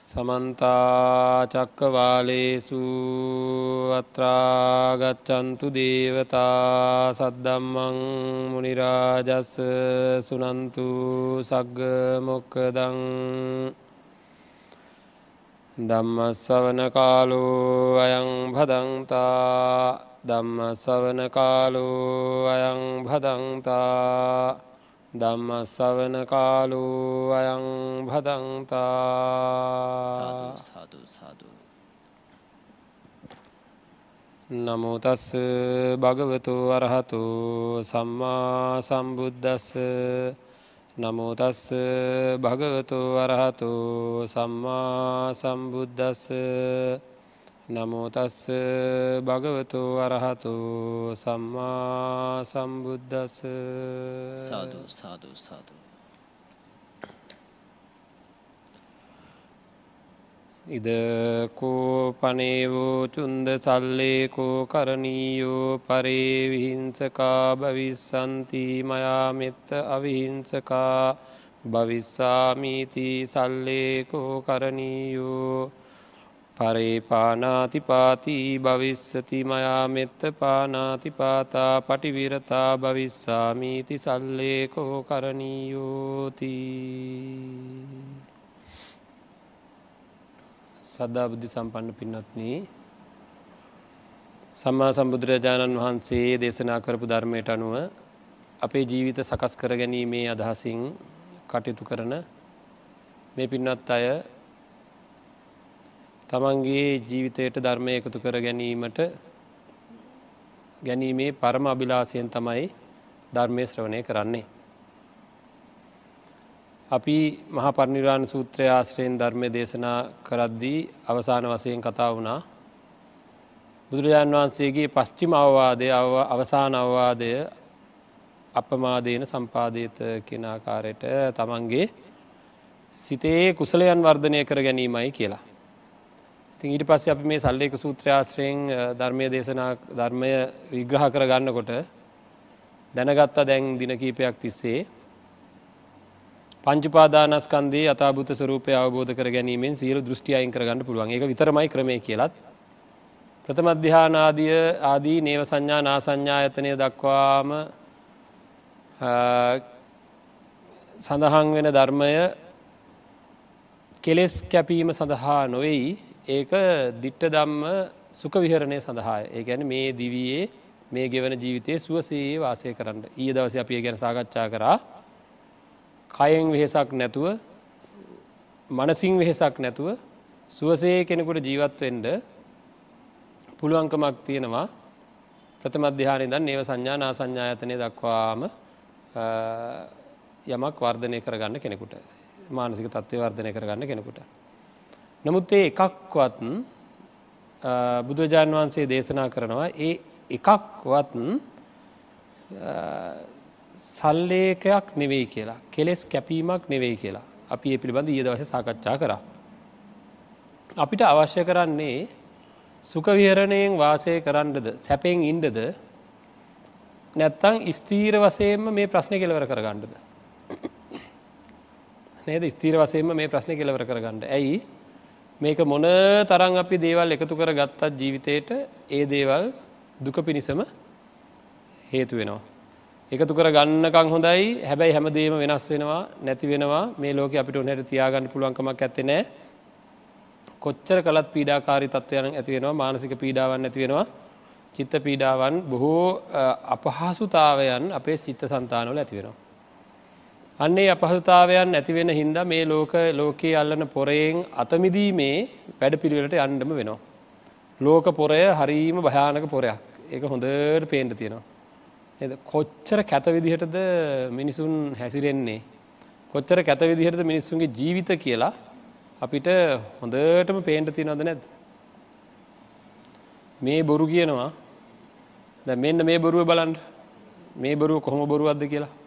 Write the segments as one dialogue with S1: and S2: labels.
S1: සමන්තා චක්කවාලේසු අත්‍රාගච්චන්තු දේවතා සද්දම්මං මුනිරාජස්ස සුනන්තු සග්ග මොක්කදං දම්මස්සවන කාලෝ අයං භදන්තා දම්මස්සවන කාලෝ අයං භදන්තා ධම්මස්සවන කාලු අයං භදන්තා. නමුතස් භගවතු අරහතු සම්මා සම්බුද්ධස්ස නමුතස්ස භගවතු අරහතු සම්මා සම්බුද්ධස්ස නමෝතස්ස භගවතු අරහතු සම්මා සම්බුද්ධස
S2: සාධ සාධ සාධ
S1: ඉදකෝ පනේවෝ චුන්ද සල්ලේකෝ කරණීයෝ පරේවිහිංසකා භවිස්සන්ති මයාමෙත්ත අවිහිංසකා භවිස්සාමීති සල්ලේකෝ කරණීයෝ පරේපානාතිපාතිී භවිස්සති මයා මෙත්ත පානාතිපාතා පටිවිරතා භවිස්සාමීති සල්ලේකෝ කරණීයෝති. සද්ධබුද්ධි සම්පන්න පින්නත්න සම්මා සම්බුදුරජාණන් වහන්සේ දේශනා කරපු ධර්මයට අනුව අපේ ජීවිත සකස් කර ගැනීමේ අදහසින් කටයුතු කරන මේ පින්නත් අය තමන්ගේ ජීවිතයට ධර්මය එකතු කර ගැනීමට ගැනීමේ පරම අභිලාසයෙන් තමයි ධර්මය ශ්‍රවණය කරන්නේ. අපි මහපරනිරාණ සූත්‍රය ආශ්‍රයෙන් ධර්මය දේශනා කරද්දී අවසාන වසයෙන් කතා වුණා. බුදුරජාණන් වහන්සේගේ පශ්චිම අවවාදය අවසාන අවවාදය අපමාදයන සම්පාදීත කෙනාකාරයට තමන්ගේ සිතේ කුසලයන් වර්ධනය කර ගැනීමයි කියලා. තින් ඊට පස්සේ අපි මේ සල්ලේක සූත්‍රාශ්‍රයෙන් ධර්මය දේශනා ධර්මය විග්‍රහ කර ගන්නකොට දැනගත්තා දැන් දින කීපයක් තිස්සේ පංචුපාදානස්කන්දේ අතාභූත ස්වරූපය අවබෝධ කර ගැනීමෙන් සියලු දෘෂ්ටි අයින් කරගන්න පුළුවන්. ඒක විතරමයි ක්‍රමය කියලත්. ප්‍රථම අධ්‍යානාදිය ආදී නේව සංඥා නාසංඥායතනය දක්වාම සඳහන් වෙන ධර්මය කෙලෙස් කැපීම සඳහා නොවෙයි. ඒක දිට්ට දම්ම සුක විහරණය සඳහා ඒ ගැන මේ දිවයේ මේ ගෙවන ජීවිතය සුවසේ වාසය කරන්න. ඊය දවස අපිය ගැන සාකච්ඡා කරා. කයෙන් වෙහෙසක් නැතුව මනසිං වෙහෙසක් නැතුව සුවසේ කෙනෙකුට ජීවත්වෙන්ඩ පුළුවන්කමක් තියෙනවා. ප්‍රථමධ්‍යානය දන් ඒව සංඥානා සංඥායතනය දක්වාම යමක් වර්ධනය කරගන්න කෙනෙකුට. මානසික තත්ත්වය වර්ධනය කරගන්න කෙනෙකුට. නමුත් ඒ එකක්වත් බුදුරජාණන් වහන්සේ දේශනා කරනවා ඒ එකක්වත් සල්ලේකයක් නෙවෙයි කියලා කෙලෙස් කැපීමක් නෙවෙයි කියලා අපි ඒ පිළිබඳ ඊය දවස සාකච්ඡා කර. අපිට අවශ්‍ය කරන්නේ සුකවිහරණයෙන් වාසය කරන්නද සැපෙන් ඉන්ඩද නැත්තං ස්තීර වසයෙන්ම මේ ප්‍රශ්න කෙලවර කරගන්නද. නේද ස්තීර වසයෙන්ම මේ ප්‍රශ්න කෙලවර කරගන්නඩ ඇයි මේක මොන තරං අපි දේවල් එකතු කර ගත්තත් ජීවිතයට ඒ දේවල් දුක පිණිසම හේතු වෙනවා. එකතු කර ගන්නකං හොඳයි. හැබැයි හැමදේම වෙනස් වෙනවා නැති වෙනවා. මේ ලෝක අපිට උනට තියාගන්න පුළුවන්කමක් ඇත්තේ නෑ කොච්චර කලත් පීඩාකාරි තත්වයන ඇති වෙනවා. මානසික පීඩාවන් ඇති වෙනවා. චිත්ත පීඩාවන් බොහෝ අපහසුතාවයන් අපේ චිත්ත සන්තානවල ඇති වෙනවා. අන්නේ අපහසුතාවයන් ඇතිවෙන හින්ද මේ ලෝක ලෝකයේ අල්ලන පොරයෙන් අතමිදීමේ වැඩ පිළිවෙලට අන්ඩම වෙනවා. ලෝක පොරය හරීම භයානක පොරයක් ඒක හොඳට පේන්ට තියෙනවා. එ කොච්චර කැත විදිහටද මිනිසුන් හැසිරෙන්නේ. කොච්චර කැත විදිහට මිනිස්සුන්ගේ ජීවිත කියලා අපිට හොඳටම පේන්ට තියෙනවද නැද. මේ බොරු කියනවා ද මෙන්න මේ බොරුව බලන්ඩ මේ බොරුව කොහොම බොරුවක්ද කියලා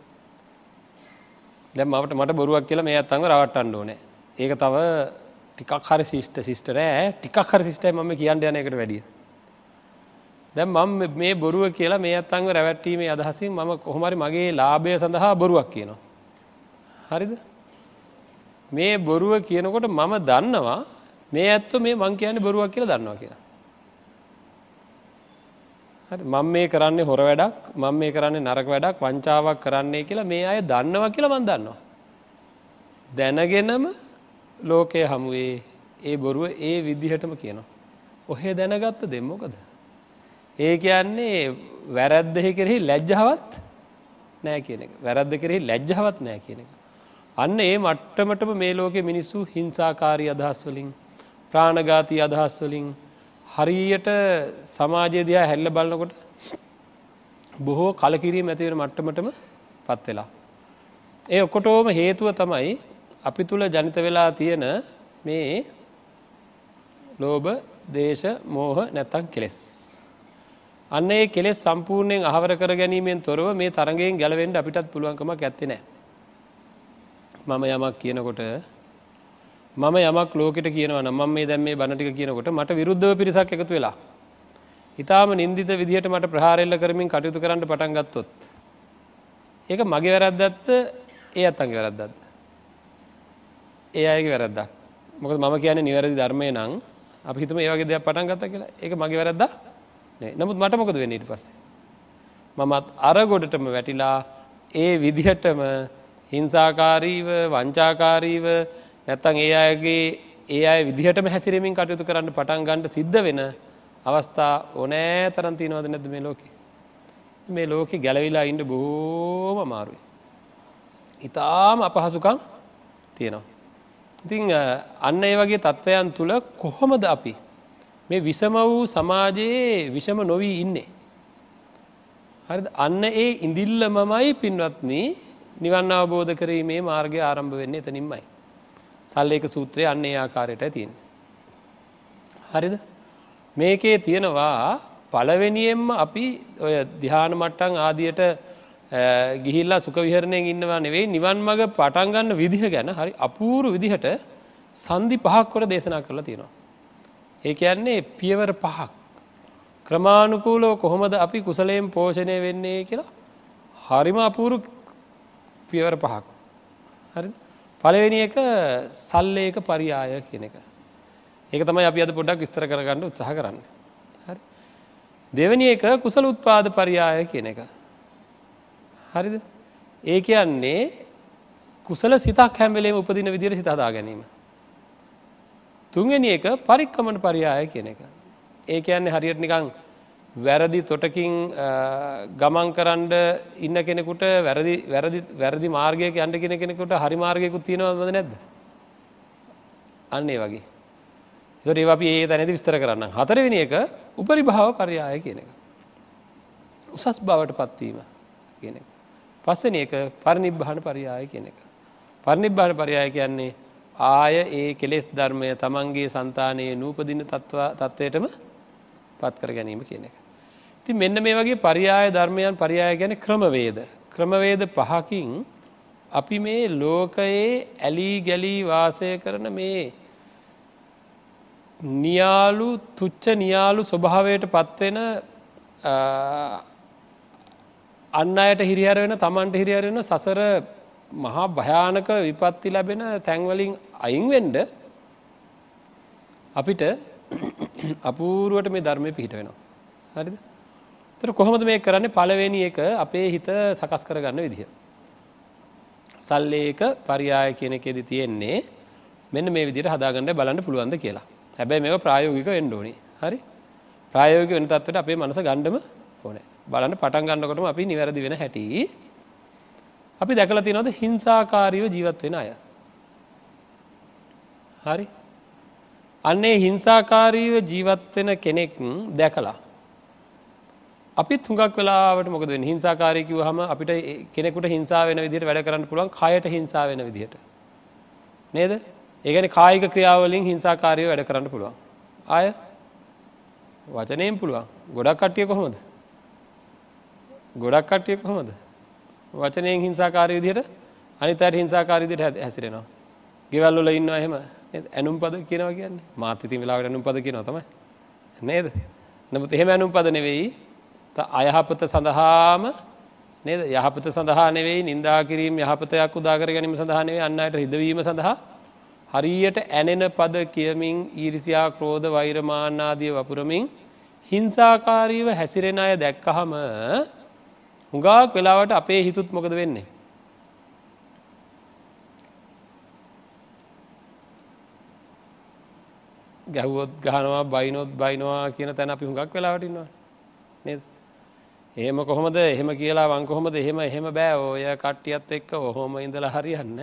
S1: දැ මට මට බොරුවක් කියලා මේ අත්තංව රවට්ටන්න ඕනේ. ඒක තව ටිකක් හරි සිිෂ්ට සිිස්ටරෑ ටිකක් හරි සිිස්ටයි ම කියන්න යන එකට වැඩිය. දැම් මම මේ බොරුව කියලා මේ අත්තංව රැවැට්ටීමේ අදහසින් මම කොහොමරි මගේ ලාභය සඳහා බොරුවක් කියනවා. හරිද? මේ බොරුව කියනකොට මම දන්නවා මේ ඇත්ත මේ මං කියන්නේ බොරුවක් කියලා දන්නවා කියලා. හරි මම මේ කරන්නේ හොර වැඩක් මම මේ කරන්නේ නරක වැඩක් වංචාවක් කරන්නේ කියලා මේ අය දන්නවා කියලා මං දන්නවා. දැනගෙනම ලෝකය හමුවේ ඒ බොරුව ඒ විදිහටම කියනවා. ඔහෙ දැනගත්ත දෙම්මොකද. ඒ කියන්නේ වැරැද්දෙහි කෙරෙහි ලැජ්ජාවත් නෑ කියන එක වැරද්ද කෙරෙහි ලැජ්ජාවත් නෑ කියන එක. අන්න ඒ මට්ටමටම මේ ලෝකෙ මිනිස්සු හිංසාකාරී අදහස් වලින් ප්‍රාණඝාතී අදහස් වලින් හරියට සමාජය දිහා හැල්ල බලනකොට බොහෝ කලකිරීම ඇතිවෙන මට්ටමටම පත් වෙලා. ඒ ඔක්කොටෝම හේතුව තමයි අපි තුළ ජනිත වෙලා තියෙන මේ ලෝභ දේශ මෝහ නැත්තං කෙලෙස්. අන්න ඒ කෙලෙස් සම්පූර්ණයෙන් අහවර කර ගැනීමෙන් තොරව මේ තරගෙන් ගැලවෙන්ඩ අපිටත් පුළුවන්කමක් ඇත්තෙ නෑ. මම යමක් කියනකොට මම යමක් ලෝකට කියනවන ම මේ දැම් මේ බණටික කියනකොට මට විරුද්ධව පිරිසක් එකතු වෙලා. ඉතාම නින්දිත විදිහට මට ප්‍රහාරෙල්ල කරමින් කටයුතු කරන්න පටන් ගත්තොත්. ඒක මගේ වැරද්දත්ත ඒ අත්තන්ගේ වැරද්දත්ද. ඒ අයගේ වැරද්දක් මොකද මම කියන නිවැරදි ධර්මය නං අප හිතම ඒවගේ දෙයක් පටන් ගත්ත කියලා ඒක මගේ වැරද්ද නමුත් මට මොකද වෙන්න ඊට පස්සේ. මමත් අර ගොඩටම වැටිලා ඒ විදිහටම හිංසාකාරීව වංචාකාරීව නැත්තං ඒ අයගේ ඒ අය විදිහටම හැසිරමින් කටයුතු කරන්න පටන් ගණඩ සිද්ධ වෙන අවස්ථා ඕනෑ තරන් තියනවද නැද මේ ලෝකෙ. මේ ලෝකෙ ගැලවිලා ඉන්ඩ බොහෝම අමාරුයි. ඉතාම අපහසුකම් තියෙනවා. ඉතිං අන්න ඒ වගේ තත්ත්වයන් තුළ කොහොමද අපි මේ විසම වූ සමාජයේ විෂම නොවී ඉන්නේ. හරි අන්න ඒ ඉඳිල්ල මමයි පින්වත්න නිවන් අවබෝධ කරීමේ මාර්ගය ආරම්භ වෙන්නේ එතනින්මයි. සල්ලේක සූත්‍රය අන්න ඒ ආකාරයට තියෙන්. හරිද මේකේ තියෙනවා පලවෙනියෙන්ම අපි ඔය දිහාන මට්ටන් ආදියට ගිහිල්ලා සුක විහරණයෙන් ඉන්නවා නෙවෙයි නිවන් මඟ පටන්ගන්න විදිහ ගැන හරි අපූරු විදිහට සන්ධි පහක් කොට දේශනා කරලා තියෙනවා. ඒ කියන්නේ පියවර පහක් ක්‍රමාණුකූලෝ කොහොමද අපි කුසලයෙන් පෝෂණය වෙන්නේ කියලා හරිම අපූරු පියවර පහක් හරි පළවෙනි එක සල්ලේක පරියාය කියන එක. ඒක තමයි අපි අද පොඩ්ඩක් විස්තර කරගන්න උත්සාහ කරන්න. හරි. දෙවැනි එක කුසල උත්පාද පරියාය කියන එක. හරිද? ඒ කියන්නේ කුසල සිතක් හැම්වෙලේම උපදින විදිර සිතදා ගැනීම. තුන්වෙනි එක පරික්කමන පරියාය කියන එක. ඒ කියන්නේ හරියට නිකං වැරදි තොටකින් ගමන් කරන්ඩ ඉන්න කෙනෙකුට වැරදි වැරදි වැරදි මාර්ගයක අන්ඩ කෙන කෙනෙකුට හරි මාර්ගයකුත් තියෙනවද නැද්ද? අන්නේ වගේ. තොට ඒ අපි ඒ තැනති විස්තර කරන්න හතරවෙනි එක උපරි භාව පරියාය කියන එක. උසස් බවට පත්වීම කියන එක. පස්සන එක පරිනිබ්භාන පරියාය කියන එක. පරිනිබ්භාන පරියාය කියන්නේ ආය ඒ කෙලෙස් ධර්මය තමන්ගේ සන්තානයේ නූපදින තත්ත්වයටම පත් කර ගැනීම කියන එක. ති මෙන්න මේ වගේ පරියාය ධර්මයන් පරියාය ගැන ක්‍රමවේද. ක්‍රමවේද පහකින් අපි මේ ලෝකයේ ඇලී ගැලී වාසය කරන මේ නියාලු තුච්ච නියාලු ස්වභාවයට පත්වෙන අන්න අයට හිරිහර වෙන තමන්ට හිරිහරෙන සසර මහා භයානක විපත්ති ලැබෙන තැන්වලින් අයින්වෙන්ඩ අපිට අපූරුවට මේ ධර්මය පිහිට වෙනවා. හරිද තර කොහොමද මේ කරන්න? පලවෙනි එක අපේ හිත සකස් කරගන්න විදිහ. සල්ලේක පරියාය කියන එකෙද තියෙන්නේ මෙන්න මේ විදිට හදාගන්න බලන්න පුළුවන්ද කියලා. හැබැයි මේ ප්‍රායෝගික එන්ඩෝනි හරි? ප්‍රායෝග වෙන තත්වට අපේ මනස ගණ්ඩම ඕන. බලන්න පටන් ගන්නකොටම අපි නිවැරදි වෙන හැටි. අපි දැකල තිනොද හිංසාකාරීව ජීවත් වෙන අය? හරි? අන්නේ හිංසාකාරීව ජීවත්වෙන කෙනෙක් දැකලා අපි තුඟක් වෙලාට මොකද හිංසාකාරයකිව හම අපිට කෙනෙකුට හිංසා වෙන විදිට වැඩ කරන්න පුළුවන් කයට හිංසා වෙන විදිහට. නේද? ඒගැන කායික ක්‍රියාවලින් හිංසාකාරය වැඩ කරන්න පුළුවන්. ආය? වචනයෙන් පුළුවන්. ගොඩක් කට්ටිය කොහොමද? ගොඩක් කට්ටිය කොහොමද? වචනයෙන් හිංසාකාරය විදිහට අනිතයට හිංසාකාරීදිට හැසිරෙනවා. ගෙවල්ල ඉන්නවා එහෙම. ඇනුම් පද කියනව කියන්නේ. මාත ඉතින් වෙලාවට ඇනුම් පද කියනව තමයි. නේද? නමුත් එහෙම ඇනුම් පද නෙවෙයි. අයහපත සඳහාම නේද යහපත සඳහා නෙවෙයි නින්දා කිරීම යහපතයක් උදාකර ගැනීම සඳහා නෙවෙයි අන්නයට හිදවීම සඳහා හරියට ඇනෙන පද කියමින් ඊරිසියා ක්‍රෝධ වෛරමාන්නාදිය වපුරමින් හිංසාකාරීව හැසිරෙන අය දැක්කහම හුඟාක් වෙලාවට අපේ හිතුත් මොකද වෙන්නේ. ගැහුවොත් ගහනවා බයිනොත් බයිනවා කියන තැන අපි හුඟක් වෙලාවටින්නවා නේද එහෙම කොහොමද? එහෙම කියලා වංකොහොමද එහෙම එහෙම බෑ. ඔය කට්ටියත් එක්ක ඔහොම ඉඳලා හරියන්න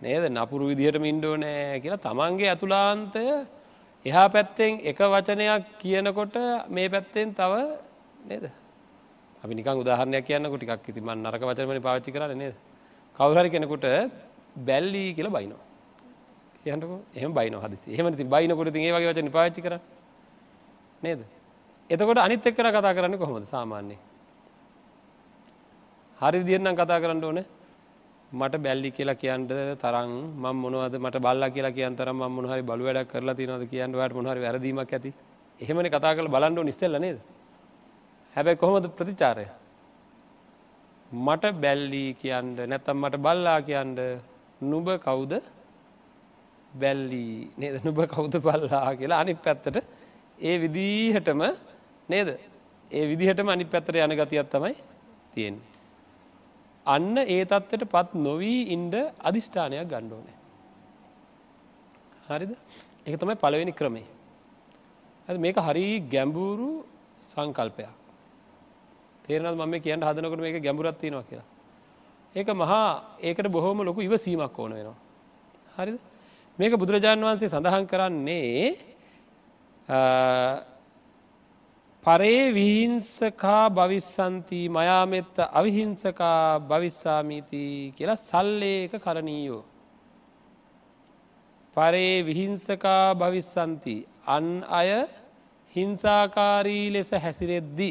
S1: නේද? නපුරු විදිහට මින්ඩෝ නෑ කියලා තමන්ගේ ඇතුලාන්තය එහා පැත්තෙන් එක වචනයක් කියනකොට මේ පැත්තෙන් තව නේද? අපි නිකන් උදාහරණයක් කියන්නකො ටිකක්. ඉතින් මම නරක වචනවලින් පාවිච්චි කරන්නේ නේද? කවුරු හරි කෙනෙකුට බැල්ලි කියලා බයිනවා. කියන්නකො. එහෙම බයිනවා හදිසි. එහෙම ඉතින් බයිනකොට ඉතින් ඒ වගේ වචන පාවිච්චි කරන්නේ. නේද? එතකොට අනිත් එක්කන කතා කරන්නේ කොහොමද සාමාන්‍යයෙන්? හරි විදිහට නම් කතා කරන්න ඕනේ. මට බැල්ලි කියලා කියන්න තරම් මම මොනවද මට බල්ලා කියලා කියන තරම් මම මොන හරි බලු වැඩක් කරලා තියෙනවද කියන්න ඔයාලට මොන හරි වැරදීමක් ඇති. එහෙමනේ කතා කරලා බලන්න ඕනේ ඉස්සෙල්ලා නේද? හැබැයි කොහොමද ප්‍රතිචාරය? මට බැල්ලි කියන්න නැත්තම් මට බල්ලා කියන්න නුඹ කවුද? බැල්ලි නේද? නුඹ කවුද බල්ලා කියලා අනිත් පැත්තට ඒ විදිහටම නේද? ඒ විදිහටම අනිත් පැත්තට යන ගතියක් තමයි තියෙන්නේ. අන්න ඒ තත්ත්වයට පත් නොවී ඉන්ඩ අධිෂ්ඨානයක් ගණ්ඩ ඕනේ. හරිද? එක තමයි පළවෙනි ක්‍රමේ ඇ මේක හරි ගැඹුරු සංකල්පයක්. තේරනත් මම කියන්න හදනකට මේක ගැඹුරත්තිනවා කියලා? ඒක මහා ඒකට බොහෝම ලොකු ඉව සීමක් ඕන වෙනවා. හරිද? මේක බුදුරජාණන් වහන්සේ සඳහන් කරන්නේ පරේ විහිංසකා භවිස්සන්ති මයාමෙත්ත අවිහිංසකා භවිස්සාමීති කියලා සල්ලේක කරණීයෝ. පරේ විහිංසකා භවිස්සන්ති අන් අය හිංසාකාරී ලෙස හැසිරෙද්දි.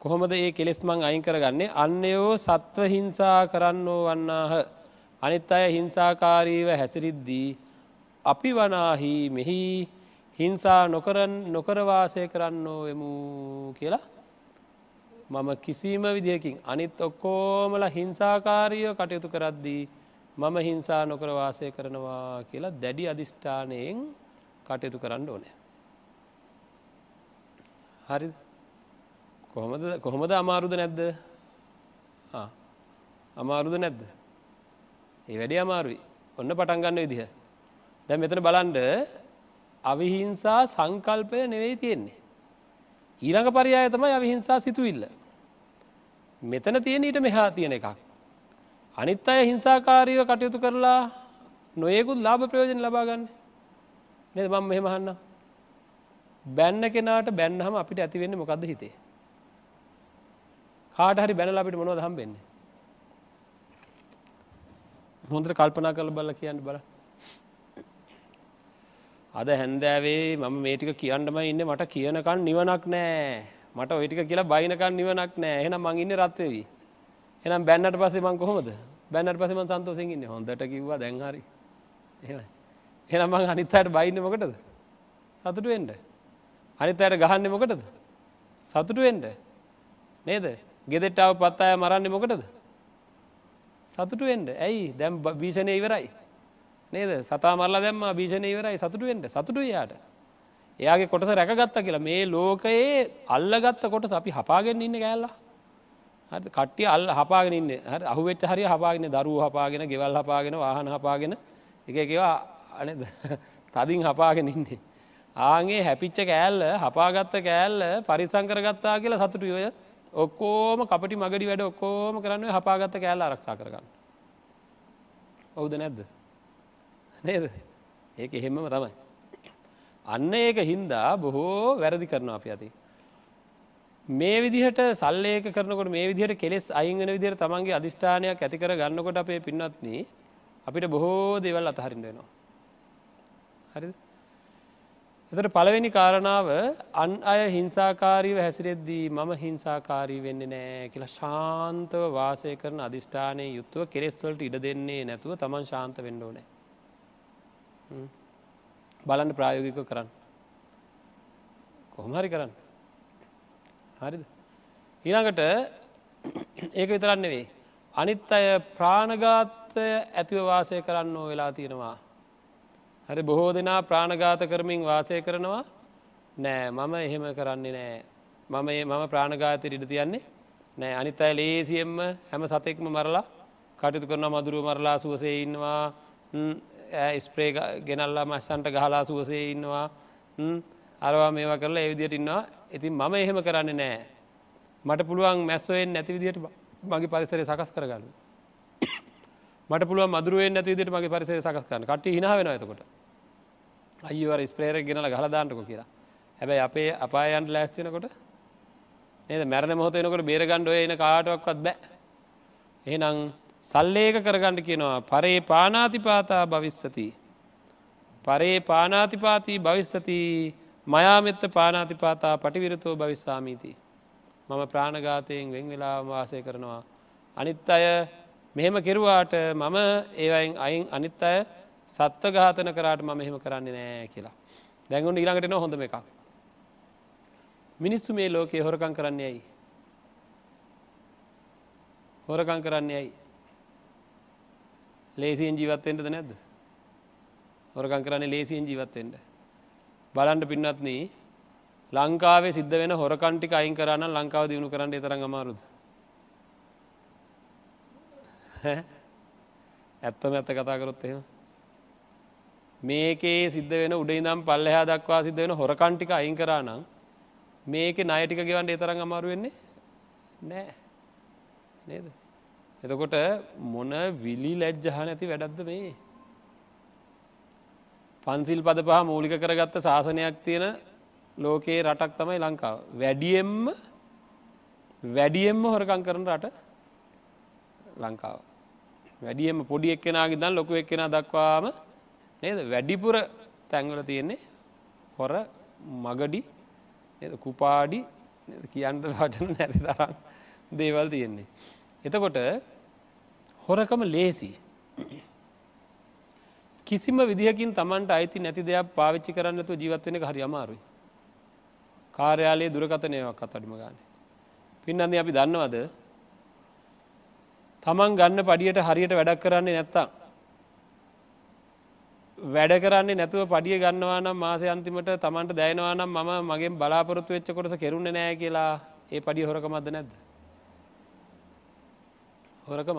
S1: කොහොමද ඒ කෙලෙස් මං අයින් කරගන්නේ අන්නයෝ සත්ව හිංසා කරන්නෝ වන්නාහ අනිත් අය හිංසාකාරීව හැසිරිද්දී අපි වනාහි මෙහි හිංසා නොකරන් නොකරවාසය කරන්නෝ එමු කියලා මම කිසිම විදිහකින් අනිත් ඔක්කෝමල හිංසාකාරීය කටයුතු කරද්දී මම හිංසා නොකරවාසය කරනවා කියලා දැඩි අධිෂ්ඨානයෙන් කටයුතු කරන්න ඕනෑ. හරි. කොහොමද කොහොමද අමාරුද නැද්ද? අමාරුද නැද්ද? ඒ වැඩි අමාරුයි. ඔන්න පටන්ගන්න විදිහ. දැ මෙතන බලන්ඩ අවිහිංසා සංකල්පය නෙවෙයි තියෙන්නේ. ඊළඟ පරියාය තමයි අවිහිංසා සිතුවිල්ල. මෙතන තියෙන ඊට මෙහා තියෙන එකක්. අනිත් අය හිංසාකාරීව කටයුතු කරලා නොයෙකුත් ලාභ ප්‍රයෝජන ලබාගන්න නෙ මං මෙහෙමහන්න බැන්න කෙනාට බැන්නහම අපිට ඇතිවෙන්න මොකක්ද හිතේ කාට හරි බැනල අපිට මොනොද හම්බෙන්නේ හොඳට කල්පනා කළ බල කියන්න බල අද හැන්දෑවේ මම මේටික කියන්නම ඉන්න. මට කියනකන් නිවනක් නෑ. මට ඔයිටික කියලා බයිනකන් නිවනක් නෑ. එහනම් මං ඉන්න රත්වවී. එනම් බැන්නට පසේ මං කොහොමද? බැන්නට පසම සන්තෝසින් ඉන්න. හොඳට කිව්වා දැන්හරි එනම් මං අනිත්තයට බයින්න මොකටද? සතුට වෙන්ඩ අනිත් අයට ගහන්න මොකටද? සතුට වෙන්ඩ නේද? ගෙදෙට්ටාව පත් අය මරන්න මොකටද? සතුට වෙන්ඩ ඇයි? දැම් භීෂණය ඉවරයි. නේද? සතා මරලා දැම්ම භීෂණය ඉවරයි සතුට වෙන්ඩ සතුටු යාට එයාගේ කොටස රැකගත්ත කියලා. මේ ලෝකයේ අල්ලගත්ත කොටස අපි හපාගෙන ඉන්න කෑල්ලා. හරි කට්ටිය අල් හපාගෙන ඉන්න. හරි අහුවෙච්ච හරි හපාගෙන දරුව හපාගෙන ගෙවල් හපාගෙන වාහන හපාගෙන එක එකවා අනද තදින් හපාගෙන ඉන්නේ. ආගේ හැපිච්ච කෑල්ල හපාගත්ත කෑල්ල පරිසංකරගත්තා කියලා සතුටු ඔය ඔක්කෝම කපටි මගඩි වැඩ ඔක්කෝම කරන්න හපාගත්ත කෑල්ල ආරක්ෂා කරගන්න. ඔවුද නැද්ද? නේද? ඒක එහෙමම තමයි. අන්න ඒක හින්දා බොහෝ වැරදි කරනවා අපි ඇති මේ විදිහට සල්ලේක කරනකොට මේ විදිහට කෙස් අයිංගන විදිර තමන්ගේ අධිෂ්ඨානයක් ඇතිකර ගන්නකොට අපේ පින්නත්න අපිට බොහෝ දෙවල් අතහරින්න වෙනවා. හරි එතට පළවෙනි කාරණාව අන් අය හිංසාකාරීව හැසිරෙද්දී මම හිංසාකාරී වෙන්න නෑ කියලා ශාන්තව වාසය කරන අධිෂ්ඨානය යුත්තුව කෙරෙස්වලට ඉඩ දෙන්නේ නැතුව තමන් ශාන්ත වෙන්න ඕනෑ. බලන්න ප්‍රායෝගික කරන්න. කොහොමහරි කරන්න. හරිද? ඊළඟට ඒක විතරන්න වේ අනිත් අය ප්‍රාණගාතය ඇතිව වාසය කරන්න ඕ වෙලා තියෙනවා. හරි බොහෝ දෙනා ප්‍රාණගාත කරමින් වාසය කරනවා? නෑ මම එහෙම කරන්නේ නෑ. මම ඒ මම ප්‍රාණගාත ඉඩ තියන්නේ නෑ. අනිත් අය ලේසියෙන්ම හැම සතෙක්ම මරලා කටයුතු කරන මදුරුව මරලා සුවසේ ඉන්නවා. ස්ප්‍රේ ගෙනල්ලා මස්සන්ට ගහලා සුවසේ ඉන්නවා. අරවා මේවා කරලා එවිදියට ඉන්නවා. ඉතින් මම එහෙම කරන්නේ නෑ. මට පුළුවන් මැස්සුවෙන් නැති විදියට මගේ පරිසරය සකස් කරගන්න. මට පුළුව මදුරුවෙන් නැති විදිට මගේ පරිසරය සකස් කරන්න. කට හිනා වෙන ඇතකොට අයිවර ස්ප්‍රේර ගෙනල ගහදාන්නක කියලා. හැබැයි අපේ අපායන්ට ලෑස්තිනකොට නේද? මැරණ මොහොතයනකොට බේරගණ්ඩ එන කාටක්වත් බෑ. එහෙනම් සල්ලේක කරගණ්ඩ කියනවා පරේ පානාතිපාතා භවිස්සති. පරේ පානාතිපාතිී භවිස්සති. මයාමෙත්ත පානාතිපාතා පටිවිරතෝ භවිස්සාමීති. මම ප්‍රාණගාතයෙන් වෙන් වෙලා වාසය කරනවා. අනිත් අය මෙහෙම කෙරුවාට මම ඒවයින් අයින් අනිත් අය සත්ව ඝාතන කරාට මම එහෙම කරන්නේ නෑ කියලා. දැඟුන් ඊළඟට නො හොඳම එකක්. මිනිස්සු මේ ලෝකයේ හොරකං කරන්නේ ඇයි? හොරකං කරන්නේ ඇයි? ලේසියෙන් ජීවත්වෙන්ටද නැද්ද? හොරකං කරන්නේ ලේසියෙන් ජීවත්වෙන්ට බලන්ඩ පින්නත්න ලංකාවේ සිද්ධ වෙන හොරකන්ටික අයින් කරන්න ලංකාව දියුණු කරන්න තරඟ අමාරුද? ඇත්තම ඇත්ත කතා කරොත් එහෙම. මේකේ සිද්ධ වෙන උඩයිනම් පල්ලෙහා දක්වා සිද්ධ වෙන හොරකන්ටික අයින් කරා නම් මේක නයටික ගෙවන්ට ඒතරම් අමාරු වෙන්නේ නෑ. නේද? එතකොට මොන විලි ලැජ්ජහ නැති වැඩක්ද මේ? පන්සිල් පද පහ මූලික කරගත්ත ශාසනයක් තියෙන ලෝකයේ රටක් තමයි ලංකාව. වැඩියෙන්ම වැඩියෙන්ම හොරකං කරන රට ලංකාව. වැඩියම පොඩි එක්කෙනගේ දන් ලොකු එක්කෙන දක්වාම නේද? වැඩිපුර තැන්වල තියෙන්නේ හොර මගඩි කුපාඩි කියන්ට වචන නැති තරම් දේවල් තියෙන්නේ. එතකොට හොරකම ලේසි. කිසිම විදිහකින් තමන්ට අයිති නැති දෙයක් පාවිච්චි කරන්නතු ජීවත්වෙන හරි අමාරුයි. කාර්යාලයේ දුරකතනයවක් අතඩිම ගාන. පින්නන්ද අපි දන්නවද තමන් ගන්න පඩියට හරියට වැඩක් කරන්නේ නැත්තා. වැඩ කරන්නේ නැතුව පඩිය ගන්නවා නම් මාසය අන්තිමට තමන්ට දැයනවා නම් මම මගේ බලාපොරොත්තු වෙච්ච කොටස කෙරුණ නෑ කියලා ඒ පඩිය හොරකමද නැද්ද. හොරකම.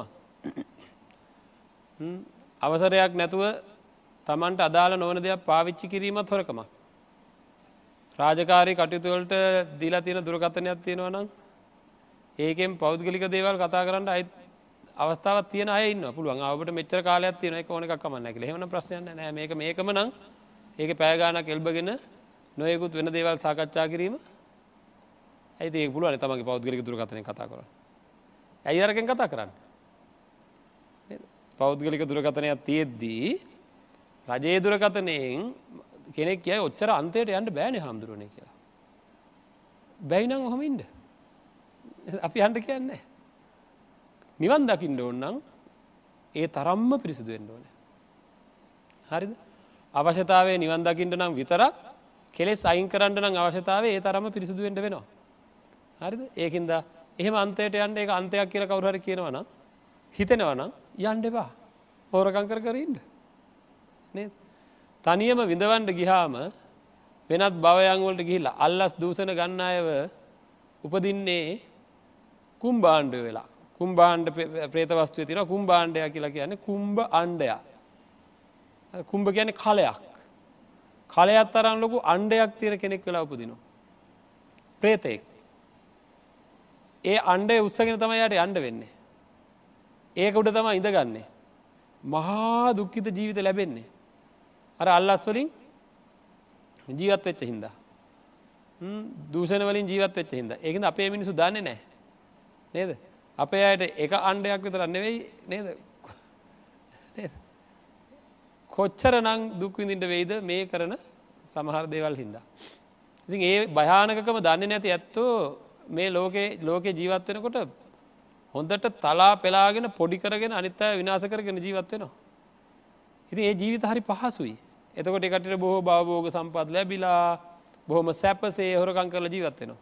S1: අවසරයක් නැතුව තමන්ට අදාළ නොවන දෙයක් පාවිච්චි කිරීමත් හොරකම. රාජකාරී කටයුතුවලට දීලා තියෙන දුරකථනයක් තියෙනවා නම් ඒකෙන් පෞද්ගලික දේවල් කතා කරන්න අයි අවස්ථාව තියන අයන්න පුළුවන්. අපට මෙච්චර කාලයක් තියෙන එක ඕන එකක් කමන්න ඇකල හෙම ප්‍රශ්නයන්න නෑ මේක මේකම නම් ඒක පෑගානක් එල්බගෙන නොයකුත් වෙන දේවල් සාකච්ඡා කිරීම. ඇති ඒ පුළුවන් තමගේ පෞද්ගලික දුරකථනය කතා කර ඇයි අරකෙන් කතා කරන්න? පෞද්ගලික දුරකථනයක් තියෙද්දී රජයේ දුරකථනයෙන් කෙනෙක් කිය ඔච්චර අන්තයට යන්න බෑන හාමුදුරුවන කියලා. බැයිනම් හොමින්ට අපි හන්ට කියන්නේ. නිවන් දකිින්ට ඕන්නම් ඒ තරම්ම පිරිසිදුවෙන්ට ඕන. හරිද? අවශ්‍යතාවේ නිවන් දකිින්ට නම් විතරක් කෙලෙස් අයින් කරන්න නම් අවශ්‍යතාව ඒ තරම පිරිසිදුවෙන්ට වෙනවා. හරිද? ඒකින්ද එහෙම අන්තයට යන්න එක අන්තයක් කියල කවුහර කියනවන හිතෙනවනම් යන්ඩ එපා. හෝරකං කර කරඉන්ඩ නේ තනියම විඳවන්ඩ ගිහාම වෙනත් භවයන්වලට ගිහිල්ලා අල්ලස් දූසන ගන්න අයව උපදින්නේ කුම්බාණ්ඩ වෙලා. කුම්බාණ්ඩ ප්‍රේතවස්තුව තින කුම්බාණ්ඩය කියලා කියන්නේ කුම්භ අන්ඩයා කුම්භ කියන කලයක්. කලයක් තරන් ලොකු අන්ඩයක් තියෙන කෙනෙක් වෙලා උපදිනවා. ප්‍රේතයෙක්. ඒ අන්ඩේ උත්සගෙන තම යට අන්ඩ වෙන්නේ. ඒක උඩ තම ඉඳගන්නේ. මහා දුක්කිත ජීවිත ලැබෙන්නේ. අර අල්ලස්වලින් ජීවත් වෙච්ච හින්දා. දූෂණ වලින් ජීවත් වෙච්ච හිද ඒකද අපේ මිනිසු දන්නේ නෑ නේද අපේ අයට එක අන්ඩයක් විතර නෙවෙයි නේද කොච්චර නං දුක්විඳින්ට වෙයිද මේ කරන සමහර දේවල් හින්දා. ඉතින් ඒ භයානකම දන්න නැති ඇත්තෝ මේ ලෝකේ ලෝකෙ ජීවත්වෙනකොට හොඳට තලා පෙලාගෙන පොඩි කරගෙන අනිත්තය විනාස කරගෙන ජීවත්වෙනවා. ඉති ඒ ජීවිත හරි පහසුයි. එතකොට එකට බොහෝ භාවෝග සම්පත් ලැබිලා බොහොම සැපසේ හොරකං කරල ජීවත්වෙනවා.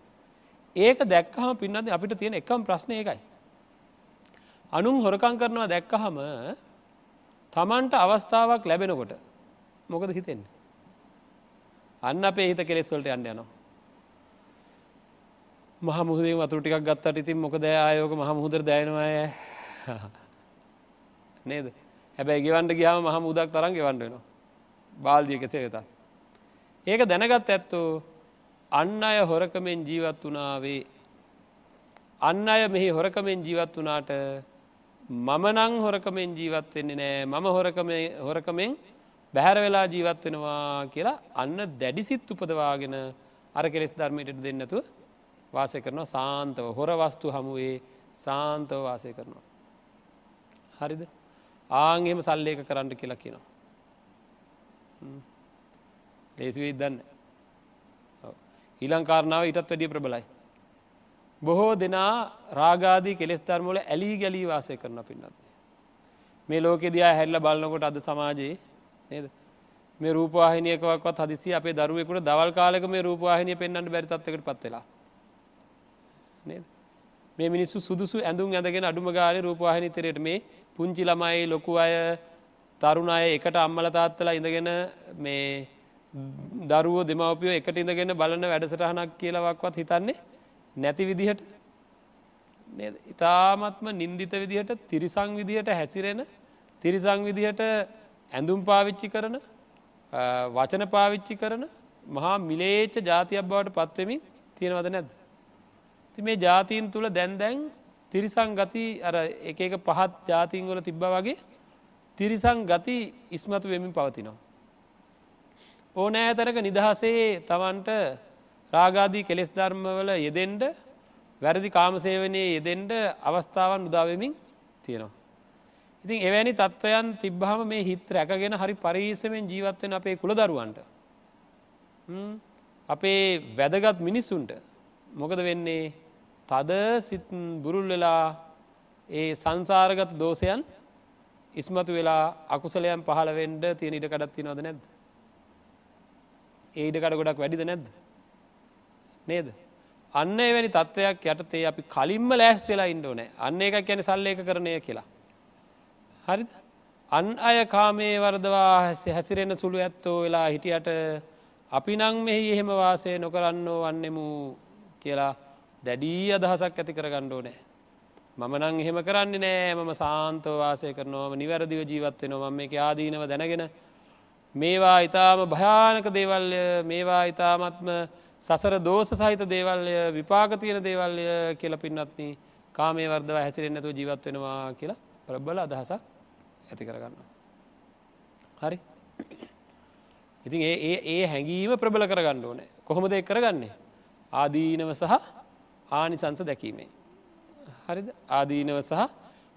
S1: ඒක දැක්කහම පින්නද අපිට තියෙන එකම් ප්‍රශ්නය එකයි. අනුන් හොරකං කරනවා දැක්කහම තමන්ට අවස්ථාවක් ලැබෙනකොට මොකද හිතෙන්නේ. අන්න අපේ හිත කෙලෙස්වලට යන්න යනවා. මහ මුහදේ වතුර ටිකක් ගත්තට ඉතින් මොකද ආයෝක මහ මුහදර දයනවාය නේද? හැබැයි ගෙවන්ට ගියාම මහ මුදක් තරන් ගෙවන්ඩ වෙනවා බාල්දියක සේවෙතත්. ඒක දැනගත් ඇත්තෝ අන්න අය හොරකමෙන් ජීවත් වනාවේ අන්න අය මෙහි හොරකමෙන් ජීවත් වනාට මම නං හොරකමෙන් ජීවත් වෙන්නේ නෑ. මම හොරකමෙන් බැහැර වෙලා ජීවත් වෙනවා කියලා අන්න දැඩිසිත් උපදවාගෙන අර කෙලෙස් ධර්මයට දෙන්නතුව වාසය කරනවා සාන්තව හොර වස්තු හමුවේ සාන්තව වාසය කරනවා. හරිද ආංගෙම සල්ලේක කරන්න කියලා කියනවා. ලේසිවෙයි දන්න. ඊලංකාරණාව ඉටත් වැඩිය ප්‍රබලයි. බොහෝ දෙනා රාගාදී කෙස් ධර්මල ඇලී ගැලී වාසය කරන පින්නත්. මේ ලෝකෙ දයා හැල්ල බලන්නකොට අද සමාජයේ නේද මේ රූපවාහිනයකවත් හදිසි අපේ දරුවෙකුට දවල් කාලක මේ රූපවාහිනය පෙන්න්නට බැරිතත්කට පත්වෙලා නේද? මේ මිනිස්සු සුදුසු ඇඳුම් ඇඳගෙන අඩුම ගාන රූපවාහිනි තරයට මේ පුංචි ළමයි ලොකු අය තරුණ අය එකට අම්මල තාත්තලා ඉඳගෙන මේ දරුවෝ දෙමවපියෝ එකට ඉඳගෙන බලන්න වැඩසටහනක් කියලවක්වත් හිතන්නේ නැති විදිහට. ඉතාමත්ම නින්දිත විදිහට තිරිසං විදිහට හැසිරෙන තිරිසං විදිහට ඇඳුම් පාවිච්චි කරන වචන පාවිච්චි කරන මහා මිලේච්ච ජාතියක් බවට පත්වමින් තියෙනවද නැද්ද. ති මේ ජාතීන් තුළ දැන් දැන් තිරිසං ගති අර එක එක පහත් ජාතිීන්ගොල තිබ්බ වගේ තිරිසං ගති ඉස්මතු වෙමින් පවතිනවා. ඕනෑ තරක නිදහසේ තමන්ට රාගාදී කෙලෙස් ධර්මවල යෙදෙන්ඩ වැරදි කාමසේවනයේ යෙදෙන්ඩ අවස්ථාවන් උදාවමින් තියෙනවා. ඉතින් එවැනි තත්ත්වයන් තිබ්බහම මේ හිත් රැකගෙන හරි පරීසමෙන් ජීවත්වෙන අපේ කුළ දරුවන්ට. අපේ වැදගත් මිනිස්සුන්ට මොකද වෙන්නේ තද සිත් බුරුල් වෙලා ඒ සංසාරගත දෝසයන් ඉස්මතු වෙලා අකුසලයන් පහළවෙන්ඩ තියෙන ඉට කඩත්ති නොද නැද්ද. ඒඩ කඩ ගොඩක් වැඩිද නැද්ද. නේද. අන්න එවැනි තත්ත්වයක් යටතේ අපි කලින්ම ලෑස්ට වෙලා ඉන්ඩෝනෑ අන්න එකක් ගැන සල්ලේක කරණය කියලා. හරිද. අන් අය කාමේ වර්දවා හැස හැසිරෙන සුළු ඇත්තෝ වෙලා හිටියට අපි නං මෙහි එහෙම වාසය නොකරන්නෝ වන්නෙමු කියලා දැඩී අදහසක් ඇති කරගණ්ඩෝ නෑ. මම නං එහෙම කරන්නේ නෑ. මම සාන්තව වාසය කරනවම නිවැරදිව ජීවත් වෙනවා. මම එක ආදීනව දැනගෙන මේවා ඉතාම භයානක දේවල්ය මේවා ඉතාමත්ම සසර දෝස සහිත දේවල්ය විපාක තියෙන දේවල්ය කියල පින්නත්න කාමේ වර්දව හැසිරෙන්න්නතුව ජීවත් වෙනවා කියලා ප්‍රබ්බල අදහසක් ඇති කරගන්න. හරි. ඉතින් ඒ ඒ හැඟීම ප්‍රබල කරගන්න ඕනෑ. කොහොමද එක් කරගන්නේ? ආදීනව සහ ආනිසංස දැකීමේ. හරිද ආදීනව සහ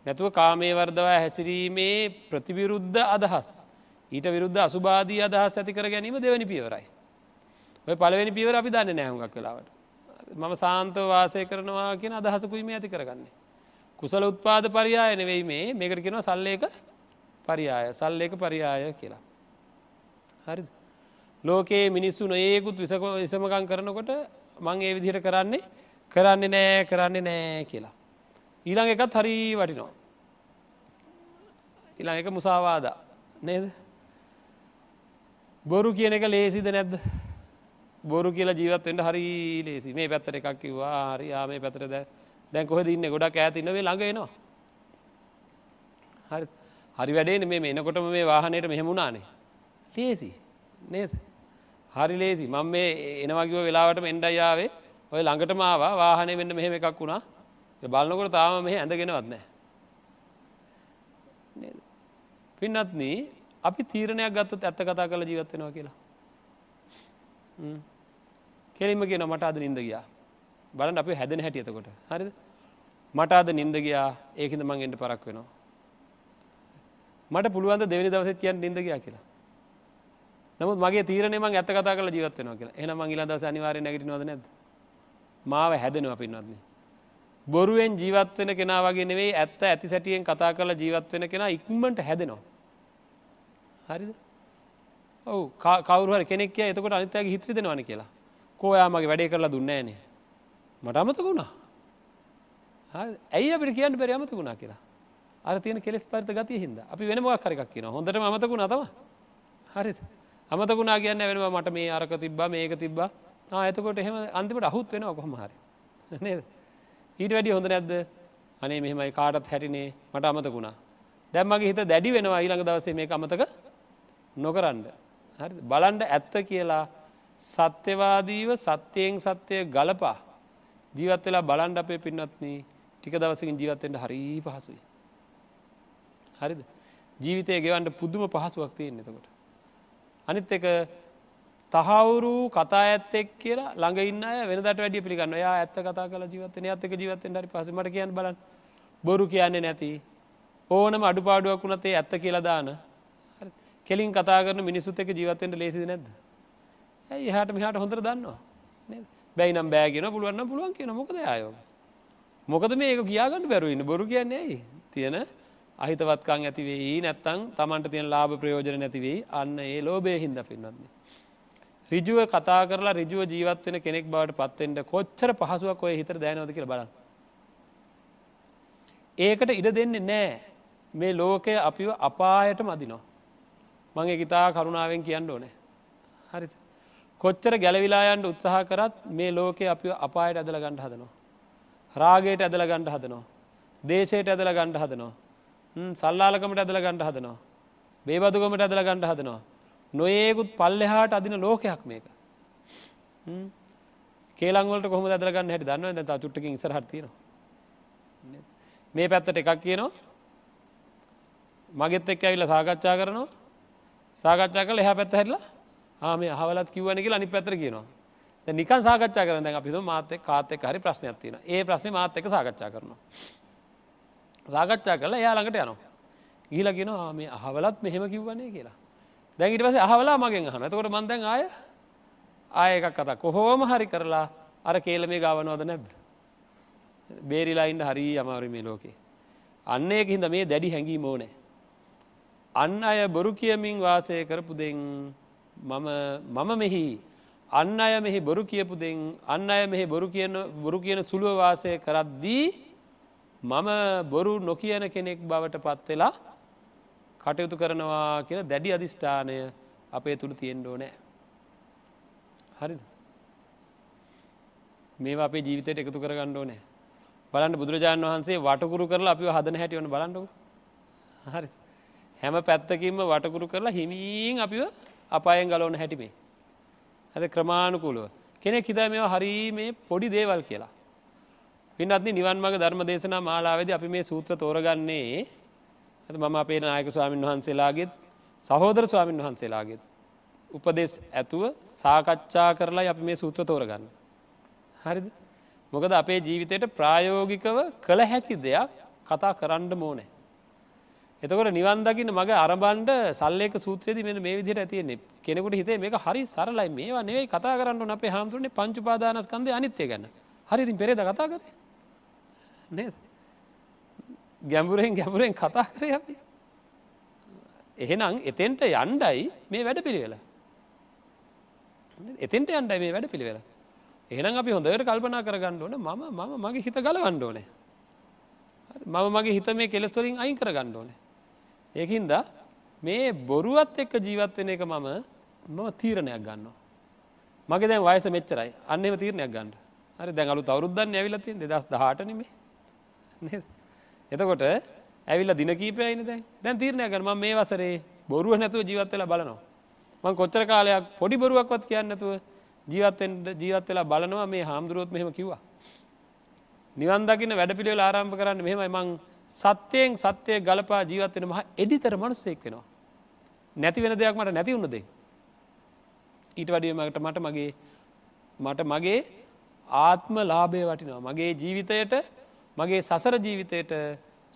S1: නැතුව කාමේ වර්දවා හැසිරීමේ ප්‍රතිවිරුද්ධ අදහස් ඊට විරුද්ධ අසුබාදී අදහස් ඇති කර ගැනීම දෙවැනි පියවරයි. ඔය පළවෙනි පියවර අපි දන්න නෑහුගක් වෙලාවට. මම සාන්තව වාසය කරනවා කියෙන අදහසකුීම ඇති කරගන්නේ. කුසල උත්පාද පරියාය නෙවෙයි මේ මේකට කෙනවා සල්ලේක පරියාය සල්ලේක පරියාය කියලා. හරි ලෝකයේ මිනිස්සු නොඒකුත් විසක විසමකං කරනකොට මං ඒ විදිහට කරන්නේ කරන්නේ නෑ කරන්නේ නෑ කියලා. ඊළඟ එකත් හරි වටිනවා. ඉළඟ එක මුසාවාද නේද. බොරු කියන එක ලේසිද නැද්ද. බොරු කියලා ජීවත්වෙන්ට හරි ලේසි මේ පැත්තර එකක් කිවා හරි ආමේ පැතර දැ දැන් කොහ ඉන්න ගොඩක් ඇතිනවේ ළඟෙනවා. හරි හරි වැඩේ මේ එනකොටම මේ වාහනයට මෙහෙමුණානේ. ලේසි නේද. හරි ලේසි මං මේ එනවකිව වෙලාවට මෙන්ඩයියාවේ ඔය ළඟට මාවා වාහනය වෙන්න මෙහෙම එකක් වුණා. බලන්නකොට තාම මෙහ ඇඳගෙනවත් නෑ. පින්නත්න අපි තීරණයක් ගත්තත් ඇත්ත කතා කළ ජීවත්වෙනවා කියලා. කෙලිම කියෙන මට අද නින්ද ගියා. බලන් අපි හැදෙන හැටියතකොට හරිද? මට අද නින්ද ගියා. ඒකද මං එන්ට පරක් වෙනවා. මට පුළුවන්ද දෙවනි දවසත් කියන්න නින්ද ගියා කියලා. නමුත් මගේ තීරණය මං ඇත්ත කතා කළ ජීවත්වෙනවා කියලා. එන මං ඉලදස අනිවාරය නැගට නොද නැද මාව හැදෙනවා පින්වත්න්නේ. බොරුවෙන් ජීවත් වෙන කෙනා වගේ නෙවෙයි ඇත්ත ඇති සැටියෙන් කතා කල ජීවත් වෙන කෙනා ඉක්මට හැදෙනවා. හරිද? ඔවු කවරුහර කෙනෙක් එතකොට අනිතයගේ හිත්‍රි දෙෙනවන කියලා. කෝයාමගේ වැඩේ කරලා දුන්නෑන මට අමතකුණා ඇයි අපිට කියන්න පෙර අමතකුණා කියලා? අර තියෙන කෙස් පරිත ගතිය හිද අපි වෙන මොක් හරි එකක් කියන හොඳට අමතකුණ තම හරි අමතකුණා කියන්න වෙනවා මට මේ අරක තිබ්බා මේක තිබ්බා. එතකොට එහෙම අන්තිමට අහුත් වෙන කොහම හරි. නේද? ඊට වැඩි හොඳ නැද්ද? අනේ මෙහෙමයි කාටත් හැටිනේ. මට අමතකුණා දැම්මගේ හිත දැඩි වෙනවා ඊළඟ දවසේ මේ අමතක නොකරන්න. හරි බලන්ඩ ඇත්ත කියලා සත්‍යවාදීව සත්‍යයෙන් සත්‍යය ගලපා ජීවත් වෙලා බලන්ඩ අපේ පින්නත්න ටික දවසකින් ජීවත්තෙන්ට හරි පහසුයි. හරිද? ජීවිතය ගෙවන්ට පුදුම පහසුවක් තියෙන් එතකොට. අනිත් එක තහවුරු කතා ඇත්තෙක් කියලා ළඟ ඉන්න වෙනදට වැඩිය පිළිගන්න යා ඇත්ත කතා කල ජීවත්තන ඇත්තක ජීවත්තෙන් හරි පසමට කියන්න බල බොරු කියන්නේ නැති. ඕනම අඩුපාඩුවක් වුණතේ ඇත්ත කියලා දාන. කෙලින් කතා කරන මිනිසුත් එක ජීවත්තෙන්ට ලේසි නැද්ද? ඇයි හට මෙහට හොඳර දන්නවා? බැයි නම් බෑගෙන පුළුවන්න පුළුවන් කියන මොකද අයෝ මොකද මේක කියාගන්න බැරුවන්න බොරු කියන්නේ ඇයි? තියෙන අහිතවත්කං ඇතිවෙයි නැත්තං තමන්ට තියෙන ලාභ ප්‍රයෝජන නැතිවෙයි අන්න ඒ ලෝබය හින්ද පින්නන්නේ. රිජුව කතා කරලා රිජුව ජීවත් වෙන කෙනෙක් බවට පත්තෙන්ට කොච්චර පහසුවක් ඔය හිතර දැනවද කියල බලන්න. ඒකට ඉඩ දෙන්නේ නෑ මේ ලෝකය අපිව අපායට මදිනෝ. මගේ ගිතා කරුණාවෙන් කියන්න ඕනේ. හරි කොච්චර ගැලවිලායන්ට උත්සාහ කරත් මේ ලෝකය අපි අපායට ඇදල ගණඩ හදනවා. රාගයට ඇදල ගණඩ හදනවා. දේශයට ඇදල ගණඩ හදනවා. සල්ලාලකමට ඇදල ගණඩ හදනවා. බේබදුගමට ඇදල ගණඩ හදනවා. නොඒකුත් පල්ලෙහාට අදින ලෝකයක් මේක. කේලංවලට කොහම දරගන්න හැට දන්න ත චුට්ටකින් ඉසරහත්තින. මේ පැත්තට එකක් කියනවා. මගෙත් එක් ඇවිල්ල සාකච්ඡා කරනවා. සාකච්ඡා කල එහ පැත්ත හැරලා ආම හවලත් කිවන කියලා අනි පැතර කියනවා. නිකන් සාකච්ඡා කරන දැන් අපිතු මාතය කාතෙක් හරි ප්‍රශ්නයක් තියෙන ඒ ප්‍රශ්න මාතක සාකච්ඡා කරනවා. සාකච්ඡා කරලා එයා ළඟට යනවා. ගීලගෙන මේ අහවලත් මෙහෙම කිව්වන්නේ කියලා. දැඟට පස අහවලා මගෙන් හම ඇතකොට මන්දැන් ආය? ආයකක් කතා කොහෝම හරි කරලා අර කේල මේ ගාවනවද නැද්ද? බේරිලායින්ට හරී අමාරු මේ ලෝකේ. අන්න ඒක හිද මේ දැඩි හැඟීම ඕනෑ. අන්න අය බොරු කියමින් වාසය කරපු දෙෙන් මම මම මෙහි අන්න අය මෙහි බොරු කියපු දෙෙන් අන්න අය මෙහි බොරු කියන බොරු කියන සුළුව වාසය කරද්දී මම බොරු නොකියන කෙනෙක් බවට පත්වෙලා කටයුතු කරනවා කියන දැඩි අධිෂ්ඨානය අපේ තුළ තියෙන්ඩෝ නෑ හරිද? මේ අපේ ජීවිතයට එකතු කර ගණ්ඩෝ නෑ බලන්න බුදුරජාණන් වහන්සේ වටකුරු කරලා අපි හදන හැටිවන බලන්නඩ හරි හැම පැත්තකින්ම වටකුරු කරලා හිමීන් අපිව අපායෙන් ගලවන හැටිමේ ඇද ක්‍රමාණුකුළුව කෙනෙක් හිත මේ හරි මේ පොඩි දේවල් කියලා. පින්නත්න නිවන් මග ධර්ම දේශනා මාලාවෙද අපි මේ සූත්‍ර තෝරගන්නේ ඇත මම අපේ නායක ස්වාමීන් වහන්සේලාගෙත් සහෝදර ස්වාමීන් වහන්සේලාගෙත් උපදෙස් ඇතුව සාකච්ඡා කරලා අපි මේ සූත්‍ර තෝරගන්න. හරිද? මොකද අපේ ජීවිතයට ප්‍රායෝගිකව කළ හැකි දෙයක් කතා කරන්න මෝනෑ එතකොට නිවන් දකින්න මග අරබන්ඩ සල්ලේක සූත්‍රයද මෙ මේ විදිහට ඇතියන්නේ කෙනෙකුට හිතේ මේ හරි සරලයි. මේවා නෙවෙයි කතා කරන්න අපේ හාමුදුරනේ පංචුපාදානස්කන්ද අනිත්‍යය ගන්න හරිතින් පෙරේද කතා කර? නේද? ගැඹුරෙන් ගැඹුරෙන් කතා කරය අපි. එහෙනම් එතෙන්ට යන්ඩයි මේ වැඩ පිළිවෙල එතෙන්ට යන්ඩයි මේ වැඩ පිළිවෙල එහෙනම් අපි හොඳට කල්පනා කරගන්න ඕන මම මම මගේ හිත ගලවන්න ඕනේ. මම මගේ හිත මේ කෙලෙස්වලින් අයින් කරගන්න ඕනේ. ඒකින්ද මේ බොරුවත් එක්ක ජීවත් වෙන එක මම මම තීරණයක් ගන්න. මගේ දැන් වයස මෙච්චරයි. අන්නම තීරණයක් ගන්න. හරි දැන් අලු තවරුද්දන්න ඇවිලතින් දෙදස් දහටනීමේ එතකොට ඇවිල්ල දින කීපයයින දැන් දැන් තීරණය ගන්න ම මේ වසරේ බොරුව නැතුව ජීවත් වෙලා බලනවා. මං කොච්චර කාලයක් පොඩි බොරුවක්වත් කියන්න නැතුව ජීවත්තෙන්ට ජීවත් වෙලා බලනවා මේ හාමුදුරුවොත් මෙහෙම කිව්වා. නිවන් දකින්න වැඩ පිළිවෙල ආරම්භ කරන්න මෙහෙමයි මං සත්‍යයෙන් සත්‍යය ගලපා ජීවත්වෙන මහ එඩිතර මනුස්සෙක් වෙනවා. නැති වෙන දෙයක් මට නැති වුණදේ. ඊට වඩියමට මට මගේ මට මගේ ආත්ම ලාභය වටිනවා. මගේ ජීවිතයට මගේ සසර ජීවිතයට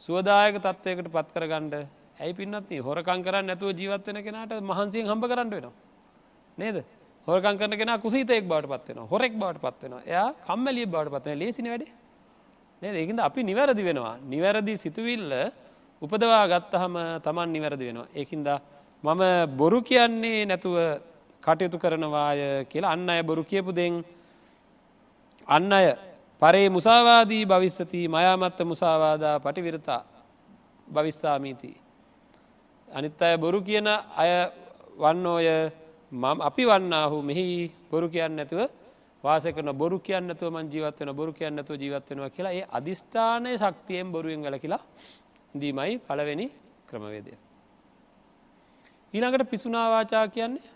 S1: සුවදායක තත්ත්වයකට පත් කරගණ්ඩ ඇයි පින්නත්න හොරකං කරන්න නැතුව ජීවත්වෙන කෙනට මහන්සියෙන් හම්බ කරන්න වෙනවා. නේද? හොරකං කරන කෙන කුසිතෙක් බවට පත්වෙන හොරෙක් බවට පත්වෙන එයා කම්මලිය බවට පත්වන ලේසින වැඩේ. ඒකද අපි නිවැරදි වෙනවා. නිවැරදි සිතුවිල්ල උපදවා ගත්තහම තමන් නිවැරදි වෙනවා. ඒකින්ද මම බොරු කියන්නේ නැතුව කටයුතු කරනවාය කියලා අන්න අය බොරු කියපු දෙෙන් අන්න අය පරේ මුසාවාදී භවිස්සති මයාමත්ත මුසාවාදා පටිවිරතා භවිස්සාමීති. අනිත් අය බොරු කියන අය වන්න ඔය මම අපි වන්නාහු මෙහි බොරු කියන්න නැතුව වාසය කරන බොරු කියන්නතුව මන් ජීවත් වෙන බොරු කියන්නතුව ජීවත් වෙනවා කියලා ඒ අධිෂ්ඨානය ශක්තියෙන් බොරුවෙන් වැල කියලා දීමයි පළවෙනි ක්‍රමවේදය. ඊළඟට පිසුනාවාචා කියන්නේ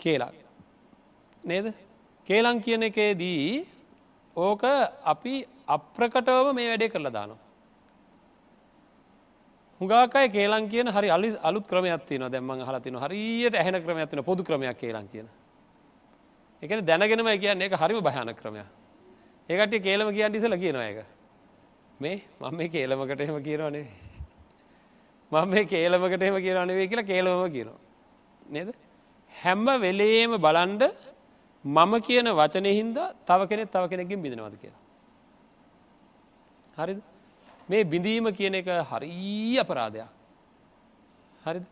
S1: කියලා. නේද? කේලං කියන එකේදී ඕක අපි අප්‍රකටවම මේ වැඩේ කරලා දානවා. හුඟාකයි කේලං කියන හරි අලි අලුත් ක්‍රමයක් තියෙනවා දැන් මම අහලා තිනවා හරියට ඇහෙන ක්‍රමයක් තියෙනවා පොදු ක්‍රමයක් කේලං කියන. ඒ කියන්නේ දැනගෙනම කියන්නේ ඒක හරිම භයානක ක්‍රමයක්. ඒ කට්ටිය කේලම කියන්නේ ඉතලා කියනවා ඒක. මේ මම මේ කේලමකට එහෙම කියනවා නෙවෙයි. මම මේ කේලමකට එහෙම කියනවා නෙවෙයි කියලා කේලමම කියනවා. නේද? හැම වෙලේම බලන්ඩ මම කියන වචනය හින්දා තව කෙනෙක් තව කෙනෙකින් බිඳනවද කියලා. හරිද මේ බිඳීම කියන එක හරී අපරාධයක්. හරිද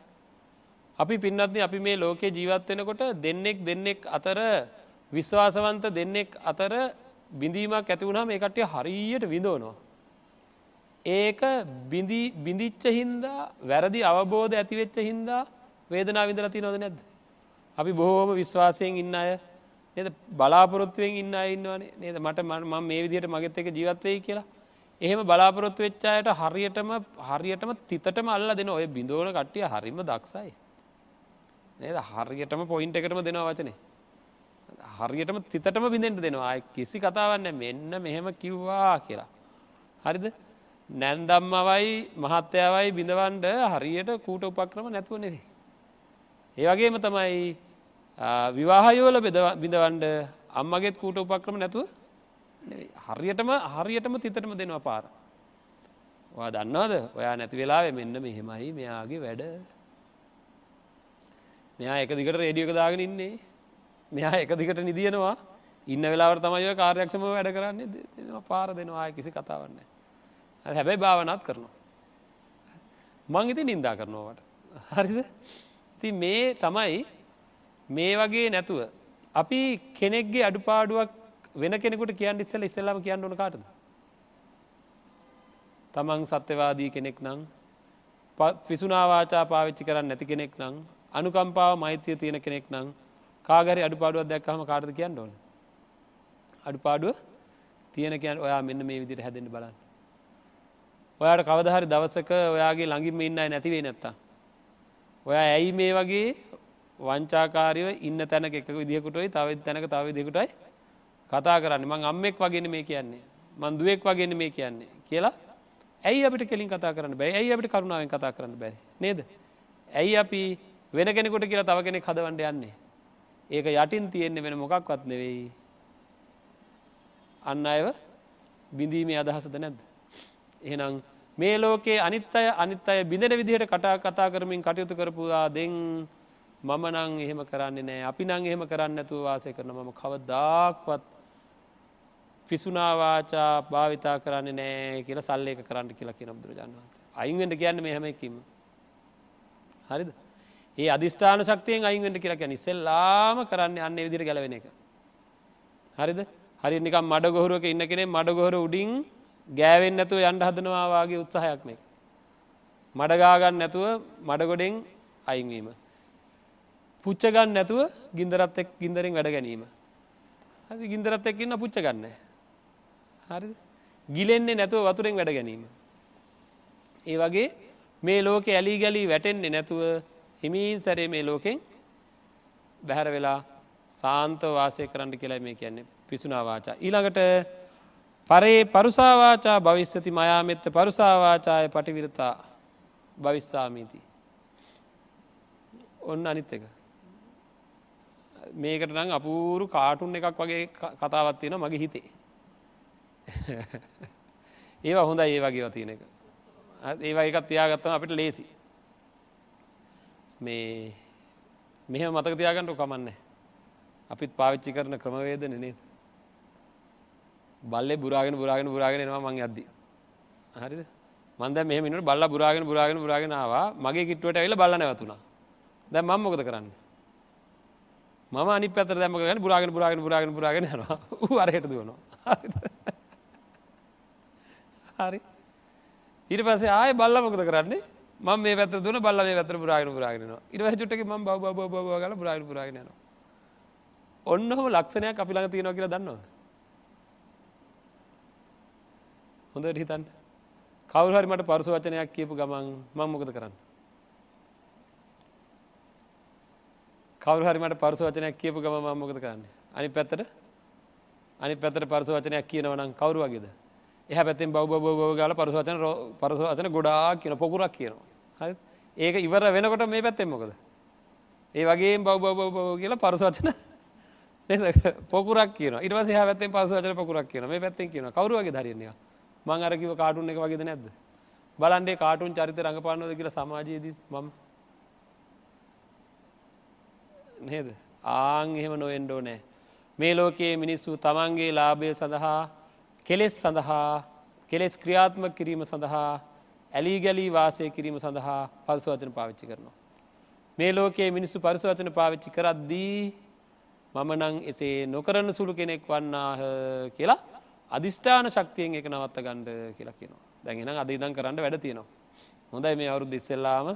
S1: අපි පින්නත්න අපි මේ ලෝකයේ ජීවත් වෙනකොට දෙන්නෙක් දෙන්නෙක් අතර විශ්වාසවන්ත දෙන්නෙක් අතර බිඳීමක් ඇතිවුණා මේ කට්ටිය හරියට විඳෝනවා. ඒක බිඳිච්ච හින්දා වැරදි අවබෝධ ඇතිවෙච්ච හින්දා වේදනා විඳලති නොද නැද්ද. අපි බොහෝම විශ්වාසයෙන් ඉන්න අය නද? බලාපොරොත්තුවෙන් ඉන්න ඉන්නවනේ. නේද? මට මම මේ විදිහට මගෙත් එක ජීවත්වයි කියලා. එහෙම බලාපොරොත්තු වෙච්චායට හරියටම හරියටම තිතටම අල්ල දෙන ඔය බිඳෝන කට්ටිය හරිම දක්සයි නේද? හරියටම පොයින්ට එකටම දෙනවා වචනේ. හරියටම තිතටම බිඳෙන්ට දෙනවා. අය කිසි කතාවන්න මෙන්න මෙහෙම කිව්වා කියලා. හරිද? නැන්දම්මවයි මහත්තයාවයි බිඳවන්ඩ හරියට කූට උපක්‍රම නැතුව නෙවේ ඒවගේම තමයි විවාහයෝල බිඳවන්ඩ අම්මගෙත් කූට උපක්‍රම නැතුව හරියටම හරියටම තිතටම දෙනවා පාර. ඔයා දන්නවද ඔයා නැති වෙලාව මෙන්න මෙහෙමයි මෙයාගේ වැඩ. මෙයා එක දිකට රේඩියක දාගෙන ඉන්නේ මෙයා එක දිකට නිදියනවා ඉන්න වෙලාවට තමයි කාර්යක්ෂම වැඩ කරන්නේ දෙනවා පාර දෙනවා කිසි කතාවන්න. හැබැයි භාවනත් කරනවා. මං ඉති නින්දා කරනවාට. හරිද? ති මේ තමයි මේ වගේ නැතුව අපි කෙනෙක්ගේ අඩුපාඩුවක් වෙන කෙනෙකුට කියන්න ඉස්සල ඉස්සල්ලාම කියන්න ඕන කාටද? තමන් සත්‍යවාදී කෙනෙක් නං පිසුනාවාචා පාවිච්චි කරන්න නැති කෙනෙක් නං අනුකම්පාව මෛත්‍යය තියෙන කෙනෙක් නං කාගරි අඩුපාඩුවක් දැක්කහම කාටද කියන්න ඕන? අඩුපාඩුව තියෙන කියන් ඔයා මෙන්න මේ විදිට හැදෙන්න්න බලන්න. ඔයාට කවදහරි දවසක ඔයාගේ ළඟින්ම ඉන්නයි නැතිවේ නැත්තා ඔයා ඇයි මේ වගේ වංචාකාරයව ඉන්න තැනක එක විදිහකුටයි තවත් තැනක තව දෙකුටයි කතා කරන්න. මං අම්මෙක් වගෙන මේ කියන්නේ. මන්දුවෙක් වගෙන මේ කියන්නේ කියලා ඇයි අපිට කෙලින් කතා කරන්න බැයි ඇයි අපිට කරුණාවෙන් කතා කරන්න බැරි? නේද? ඇයි අපි වෙන කෙනෙකුට කියලා තව කෙනෙක් හදවන්ඩ යන්නේ? ඒක යටින් තියෙන්නේ වෙන මොකක්වත් නෙවෙයි. අන්න අයව බිඳීමේ අදහසද නැද්ද? එහෙනම් මේ ලෝකයේ අනිත් අය අනිත් අය බිඳෙන විදිහට කටා කතා කරමින් කටයුතු කරපුවා දෙන් මම නං එහෙම කරන්නේ නෑ. අපි නං එහෙම කරන්න ඇතුව වාසය කරන මම කවදදාක්වත් පිසුනාවාචා භාවිතා කරන්න නෑ කියල සල්ලේක කරන්න කියලා කියෙන බුදුරජාන් වන්ස අයින්ෙන්ට කියන්න මේ හැමකිම හරිද? ඒ අධිස්ථාන ශක්තියෙන් අයින්ෙන්ට කියලා කියන ඉස්සෙල්ලාම කරන්න අන්න විදිර ගැලවෙන එක. හරිද? හරි නිකම් මඩ ගොහරුවක ඉන්න කෙනෙ මඩ ගොහර උඩින් ගෑවෙන් නැතුව යන්ඩ හදනවාගේ උත්සාහයක් මේ. මඩගාගන්න නැතුව මඩගොඩෙන් අයින්වීම. පුච්චගන්න නැතුව ගින්දරත් එක් ගින්දරින් වැඩ ගැනීම. හරි ගින්දරත් එක් ඉන්න පුච්ච ගන්න. හරි ගිලෙන්නේ නැතුව වතුරෙන් වැඩ ගැනීම. ඒ වගේ මේ ලෝකෙ ඇලි ගැලී වැටෙන්නේ නැතුව හිමීන් සැරේ මේ ලෝකෙන් බැහැර වෙලා සාන්ත වාසය කරන්න කියලා මේ කියන්නේ පිසුනාවාචා. ඊළඟට පරේ පරුසාවාචා භවිස්සති මයාමෙත්ත පරුසාවාචාය පටිවිරතා භවිස්සාමීති. ඔන්න අනිත් එක. මේකට නම් අපූරු කාටුන් එකක් වගේ කතාවත් තියෙන මගේ හිතේ. ඒවා හොඳ ඒ වගේ තියන එක. ඒවා එකත් තියාගත්තම අපිට ලේසි. මේ මෙහෙම මතක තියාගන්නට කමන්න. අපිත් පාවිච්චි කරන ක්‍රමවේද නේද. බල්ලෙ බුරාගෙන බුරාගෙන බුරාගෙන එනවා මං අද්දි හරිද මන්ද මෙ මිනට බල්ල බුරාගෙන බුරාගෙන බුරාගෙනවා මගේ කිට්ුවට ඇවිල බල නැවතුනා දැ මං මොකද කරන්න මම අනි පැතර දැම ගන බුරාගෙන බුරාගෙන බුරාගෙන බුරාගෙන යනවා. අරයට දුවනවා. හරි. ඊට පස්සේ ආය බල්ල මොකද කරන්නේ? මම මේ පැත්ත දුන බල්ල මේ පැත්තට පුරාගෙන පුරාගෙනවා ඊට පස්සේ චුට්ටක මම බව බව බව බව ගාලා පුරාගෙන පුරාගෙන යනවා. ඔන්නම ලක්ෂණයක් අපි ළඟ තියෙනවා කියලා දන්නවද? හොඳට හිතන්න. කවුරු හරි මට පරුස වචනයක් කියපු ගමන් මම මොකද කරන්න? කවුරු හරි මට පරුස වචනයක් කියපු ගම මම මොකද කරන්නේ? අනි පැත්තට? අනි පැත්තට පරුස වචනයක් කියනවනම් කවුරු වගේද? එහ පැත්තෙන් බව බව බව ගාල පරුස වචන පරුස වචන ගොඩා කියන පොකුරක් කියනවා. හරි ඒක ඉවර වෙනකොට මේ පැත්තෙන් මොකද? ඒ වගේ බව බව බව බව කියලා පරුස වචන නේද? පොකුරක් කියනවා. ඊට පස්සේ එහා පැත්තෙන් පරුස වචන පොකුරක් කියනවා. මේ පැත්තෙන් කියනවා. කවුරු වගේ දරියන්නේ මං අර කිව්ව කාටුන් එක වගේද නැද්ද? බලන්න ඒ කාටුන් චරිත රඟපානවද කියලා සමාජයේදී මම නේද? ආං එහෙම නොවෙන්ඩෝ නෑ මේ ලෝකයේ මිනිස්සු තමන්ගේ ලාභය සඳහා කෙලෙස් සඳහා කෙලෙස් ක්‍රියාත්ම කිරීම සඳහා ඇලී ගැලී වාසය කිරීම සඳහා පරිසවචන පාවිච්චි කරනවා. මේ ලෝකයේ මිනිස්සු පරිසවචන පාවිච්චි කරද්දී මම නං එසේ නොකරන සුළු කෙනෙක් වන්නාහ කියලා අධිෂ්ඨාන ශක්තියෙන් එක නවත්ත ගණ්ඩ කියලා කියනවා. දැගෙන අද ඉදන් කරන්න වැඩ තියෙනවා. හොඳයි මේ අවුරු දිස්සෙල්ලාම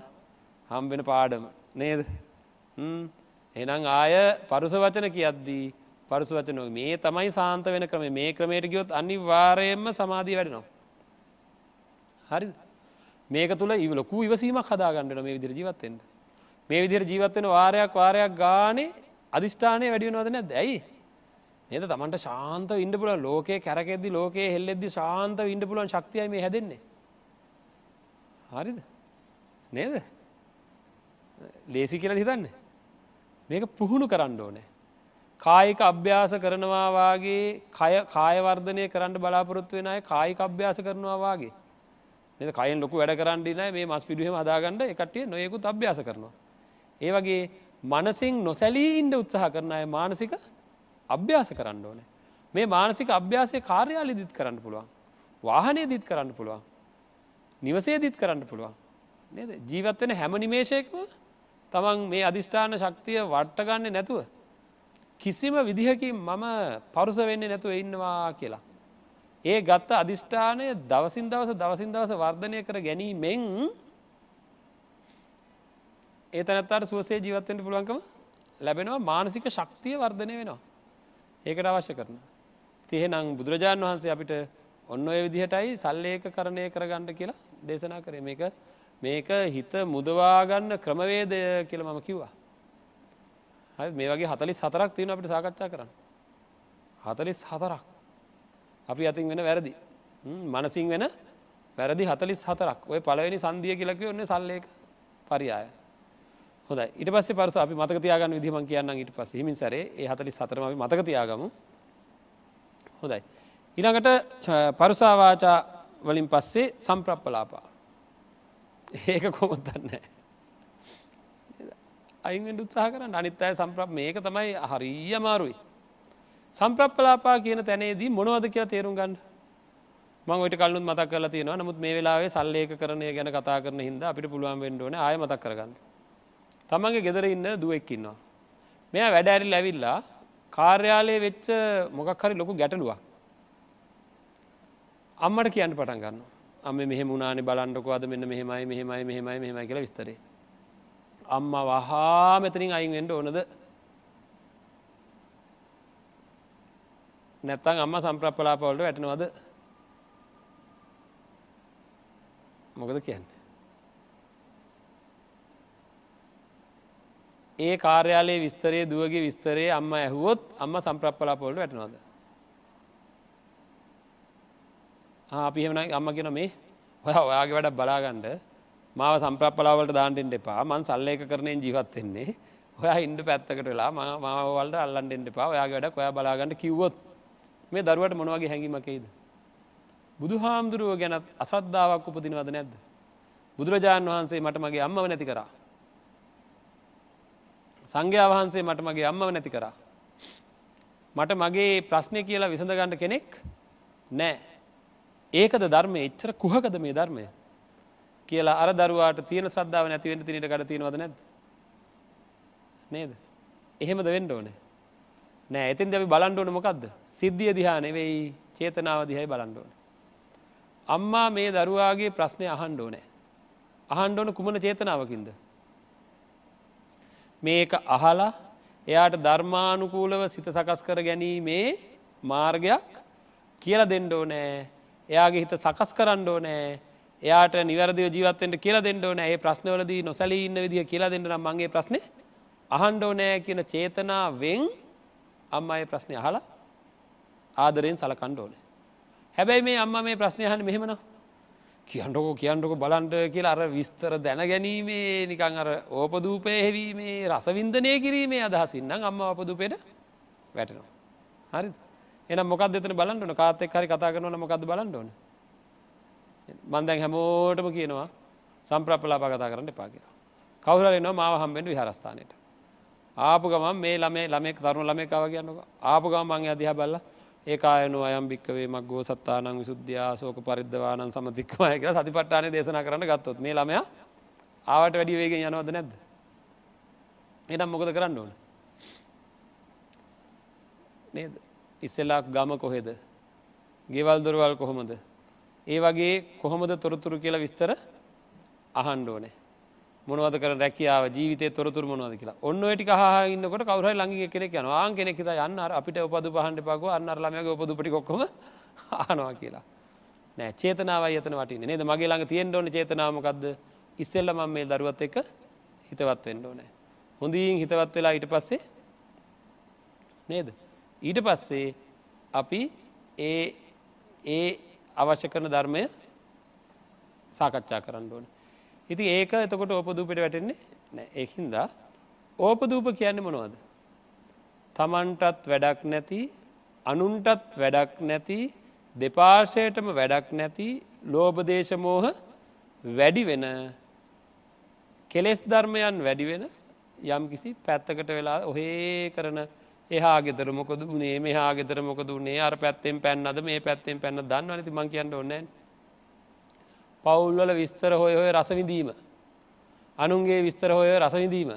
S1: හම්බෙන පාඩම. නේද? එනම් ආය පරුස වචන කියද්දී පරුස වචන මේ තමයි සාන්ත වෙන ක්‍රම මේ ක්‍රමයට ගියොත් අනිවාර්යයෙන්ම සමාධී වැඩනවා. හරි මේක තුළ ඉව ලොකු ඉවසීමක් හදාගන්නට මේ විදිර ජීවත්තෙන්ට මේ විදිර ජීවත්වෙන වාරයක් වාරයක් ගානේ අධිෂ්ඨානය වැඩියනවද නැද ඇයි? නේද? තමන්ට ශාන්ත ඉන්ඩ පුල ලෝකේ කැරකෙද්දි ලෝකයේ හෙල්ලෙද්දි ශාන්ත ඉන්ඩ පුලන් ශක්තියයි මේ හැදෙන්නේ. හරිද? නේද? ලේසි කියල හිතන්නේ. මේක පුහුණු කරන්න ඕනේ. කායික අභ්‍යාස කරනවාගේ කායවර්ධනය කරන්න බලාපොරොත්තු වෙන අය කායික අභ්‍යාස කරනවාගේ නද? කයින් ලොකු වැඩ කරන්නඩින මේ මස් පිඩුවම හදාගන්නඩ එකටිය නොයෙකුත් අභ්‍යාස කරනවා. ඒ වගේ මනසින් නොසැලී ඉන්ඩ උත්සාහ කරන අය මානසික අභ්‍යාස කරන්න ඕනේ. මේ මානසික අභ්‍යාසය කාර්යාලි දිත් කරන්න පුළුවන්. වාහනය දිත් කරන්න පුළුවන්. නිවසේ දිත් කරන්න පුළුවන්. නේද? ජීවත්වෙන හැම නිමේශයකම තමන් මේ අධිෂ්ඨාන ශක්තිය වට්ටගන්න නැතුව කිසිම විදිහකින් මම පරුස වෙන්නේ නැතුව ඉන්නවා කියලා. ඒ ගත්ත අධිෂ්ඨානය දවසින් දවස දවසින් දවස වර්ධනය කර ගැනීමෙන් ඒ තැනත්තාට සුවසේ ජීවත්වෙන්ට පුළුවන්කම ලැබෙනවා මානසික ශක්තිය වර්ධනය වෙනවා. ඒකට අවශ්‍ය කරන. තිය නං බුදුරජාණන් වහන්සේ අපිට ඔන්න ඔය විදිහටයි සල්ලේක කරණය කරගණ්ඩ කියලා දේශනා කරේ මේක මේක හිත මුදවාගන්න ක්‍රමවේදය කියල මම කිව්වා. මේ වගේ හතලි සතරක් තියෙන අපිට සාකච්ඡා කරන්න. හතලිස් හතරක් අපි අතින් වෙන වැරදි. මනසින් වෙන වැරදි හතලිස් හතරක් ඔය පලවෙනි සන්දිය කියලක ඔන්න සල්ලේක පරියාය. හොද ඉට පස්ස පරස අපි මතක තියාගන්න විදිම කියන්න ඉට පස හිමින් සරේ ඒ හතලි සතරම අපි මතක තියාගමු හොදයි. ඉළඟට පරුසාවාචා වලින් පස්සේ සම්ප්‍රප්පලාපා ඒක කොමොත්තන්නෑ අයිෙන් උත්සාහ කරන්න අනිත් අය සම්ප්‍රප් මේක තමයි හරී අමාරුයි. සම්ප්‍රප්පලාපා කියන තැනේදී මොනවද කියලා තේරුම් ගන්න මංට කල්ලුත් මතක් කරලා තියෙනවා නමුත් මේ වෙලාවේ සල්ලේක කරනය ගැන කතා කරන හිද අපිට පුළුවන් වෙන්ඩෝන ආය මතක් කරගන්න. තමන්ගේ ගෙදර ඉන්න දුවෙක්කින්නවා. මෙයා වැඩෑරි ලැවිල්ලා කාර්යාලය වෙච්ච මොකක් හරි ලොකු ගැටලුවක්. අම්මට කියන්න පටන් ගන්න අම මෙහ මුණනේ බලන්ඩක අද මෙන්න මෙහෙමයි මෙහෙමයි මෙහෙමයි මෙහෙමයි කියලා විස්තරේ. අම්ම වහා මෙතනින් අයින්ෙන්ට ඕනද? නැත්තං අම්ම සම්ප්‍රප්පලාපවලට වැටනවද? මොකද කියන්න? ඒ කාර්යාලයේ විස්තරේ දුවගේ විස්තරේ අම්ම ඇහුවොත් අම්ම සම්ප්‍රප්පලාපොලට වැටනවද? අපි එහෙමන අම්ම කියන මේ ඔය ඔයාගේ වැඩ බලාගණ්ඩ මාව සම්ප්‍රප්පලාවලට දාන්ටෙන්ට එපා මන් සල්ලේක කරනයෙන් ජීවත් වෙන්නේ ඔයා ඉන්ඩ පැත්තකට වෙලා මාවල්ට අල්ලන්ටෙන්ට එපා ඔයාගේ වැඩ ඔයා බලාගන්නට කිව්වොත් මේ දරුවට මොනවගේ හැඟීමකයිද. බුදු හාමුදුරුව ගැනත් අසද්ධාවක් උපදිනවද නැද්ද. බුදුරජාණන් වහන්සේ මට මගේ අම්මව නැති කරා. සංඝයා වහන්සේ මට මගේ අම්මව නැති කරා. මට මගේ ප්‍රශ්නය කියලා විසඳගණ්ඩ කෙනෙක් නෑ. ඒකද ධර්මය? එච්චර කුහකද මේ ධර්මය? කියලා අර දරුවාට තියෙන සද්ධාව නැතිවෙන්න තිනට ගඩ තියෙනවද නැද නේද? එහෙමද වෙන්ඩ ඕනේ. නෑ ඇතින් දැි බලන්ඩෝන මොකක්ද සිද්ධිය දිහා නෙවෙයි චේතනාව දිහයි බලන්ඩෝන අම්මා මේ දරුවාගේ ප්‍රශ්නය අහන්ඩෝ නෑ. අහන්ඩෝන කුමන චේතනාවකින්ද. මේක අහලා එයාට ධර්මානුකූලව සිත සකස් කර ගැනීමේ මාර්ගයක් කියල දෙන්නඩෝ නෑ එයාගේ හිත සකස් කරන්නඩෝ නෑ එයාට නිවැරදි ජීවත්තෙන්ට කියලා දෙන්නඩෝ නෑ ප්‍රශ්නවලදී නොසැලී ඉන්න විදිහ කියලා දෙන්න නම් මගේ ප්‍රශ්න අහන්ඩෝ නෑ කියන චේතනාවෙන් අම්ම අය ප්‍රශ්නය අහලා ආදරයෙන් සලකණ්ඩෝන. හැබැයි මේ අම්ම මේ ප්‍රශ්නයහන මෙහෙමනවා කියන්නකො කියන්නකො බලන්ට කියලා අර විස්තර දැන ගැනීමේ නිකං අර ඕපදූපය හෙවීමේ රසවින්දනය කිරීමේ අදහසින්නම් අම්ම අපදූපයට වැටනවා. හරි එන මොකක් දෙතන බලන්නන කාතෙක් හරි කතා කරනවන මොකක්ද බලන්නඩෝන. මන්දැන් හැමෝටම කියනවා සම්ප්‍රප්ලාප කතා කරන්න එපා කියලා. කවුරරනවා මාව හම්බෙන්ට විහරස්ථානයට. ආපු ගමන් මේ ළමේ ළමෙක් තරුණ ළමෙකාව කියන්නක ආපු ගම මං අදිහ බල්ලා ඒකායනු අයම් භික්කවේ මක් ගෝ සත්තානං විසුද්ධයා සෝක පරිද්ධවානන් සමතික්මය කියලා සතිපට්ටානය දේශනා කරන්න ගත්තොත් මේ ළමය ආවට වැඩි වේගෙන් යනවද නැද්ද එනම් මොකද කරන්න ඕන නේද ඉස්සෙල්ලාක් ගම කොහෙද? ගෙවල් දොරවල් කොහොමද? ඒ වගේ කොහොමද තොරතුරු කියලා විස්තර අහන්ඩෝනේ මොනවද කර රැකියාව ජීවිත තොරතුර මොනවද කියලා. ඔන්න ටික හන්නකට කවර ලඟි කෙනෙක් යන ආන් කෙනෙක් යන්න අපිට උපද පහන්ඩ පග අන්න ළමයක උපදුපටි කොක්කොම ආනවා කියලා. නෑ චේතනාවයි එතන වටින නේද? මගේ ළඟ තියෙන් ඕන චේතනාමකක්ද ඉස්සෙල්ල මම මේ දරුවත් එක හිතවත් වෙන්න ඕනෑ. හොඳින් හිතවත් වෙලා ඊට පස්සේ නේද? ඊට පස්සේ අපි ඒ ඒ අවශ්‍ය කරන ධර්මය සාකච්ඡා කරන්න ඕනේ ඉති ඒක එතකොට ඕපදූපට වැටෙන්නේ නෑ ඒහින්දා ඕපදූප කියන්නේ මොනවද. තමන්ටත් වැඩක් නැති අනුන්ටත් වැඩක් නැති දෙපාර්ශයටම වැඩක් නැති ලෝබදේශමෝහ වැඩි වෙන කෙලෙස් ධර්මයන් වැඩි වෙන යම් කිසි පැත්තකට වෙලා ඔහේ කරන එහා ගෙතර මොකද වනේ මෙහා ගෙතර මොකද වනේ අර පැත්තෙන් පැන්නද මේ පැත්තෙන් පැන්න දන්න නති මං කියන්න ඔන්නෑ පවුල්වල විස්තර හොය ඔය රසවිඳීම. අනුන්ගේ විස්තර හොය රසවිඳීම.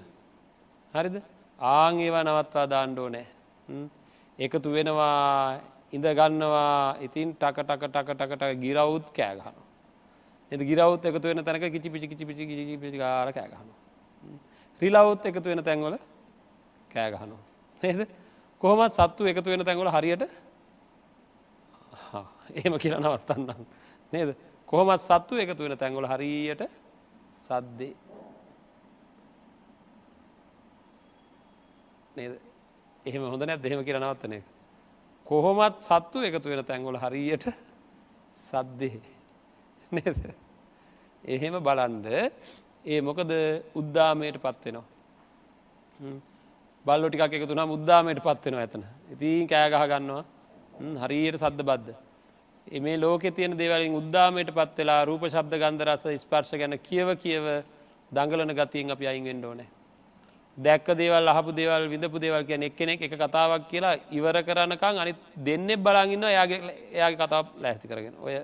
S1: හරිද ආං ඒවා නවත්වා දාණ්ඩෝ නෑ. එකතු වෙනවා ඉඳ ගන්නවා ඉතින් ටක ටක ටක ටකට ගිරවුත් කෑගහන. එ ගිරවුත් එකතු වෙන තැනක කිචි පිචි කිචි පිචි කිචි පිචි කාර කෑගහන. රිලවුත් එකතු වෙන තැන්වල කෑගහනවා. නේද කොහොමත් සත්තු එකතු වෙන තැන්වල හරියට එහෙම කියලා නවත්තන්නම් නේද? කොහොමත් සත්තු එකතු වෙන තැන්ගොල හරියට සද්දේ. නේද? එහෙම හොඳ නැත් දෙහෙම කියර නවත්තනය කොහොමත් සත්තු එකතු වෙන තැන්ගොල හරියට සද්දේ. නේද? එහෙම බලන්ඩ ඒ මොකද උද්දාමයට පත්වෙනවා බල්ලො ටිකක් එකතු නම් උද්දාමයට පත්වෙනවා ඇතන ඉතින් කෑගහ ගන්නවා. හරියට සද්ද බද්ධ මේ ලෝක තියෙන දේවලින් උද්දාමයට පත් වෙලා රූප ශබ්ද ගන්ධරස ස්පර්ශ ගැන කියව කියව දඟලන ගතියෙන් අපි අයින්ෙන්ඩ ඕනෑ. දැක්ක දේවල් අහපු දේවල් විඳපු දේවල් කියන එක්කෙනෙක් එක කතාවක් කියලා ඉවර කරනකං අනි දෙන්නෙ බලාගන්න යාගේ එයාගේ කතාව ලැස්ති කරගෙන. ඔය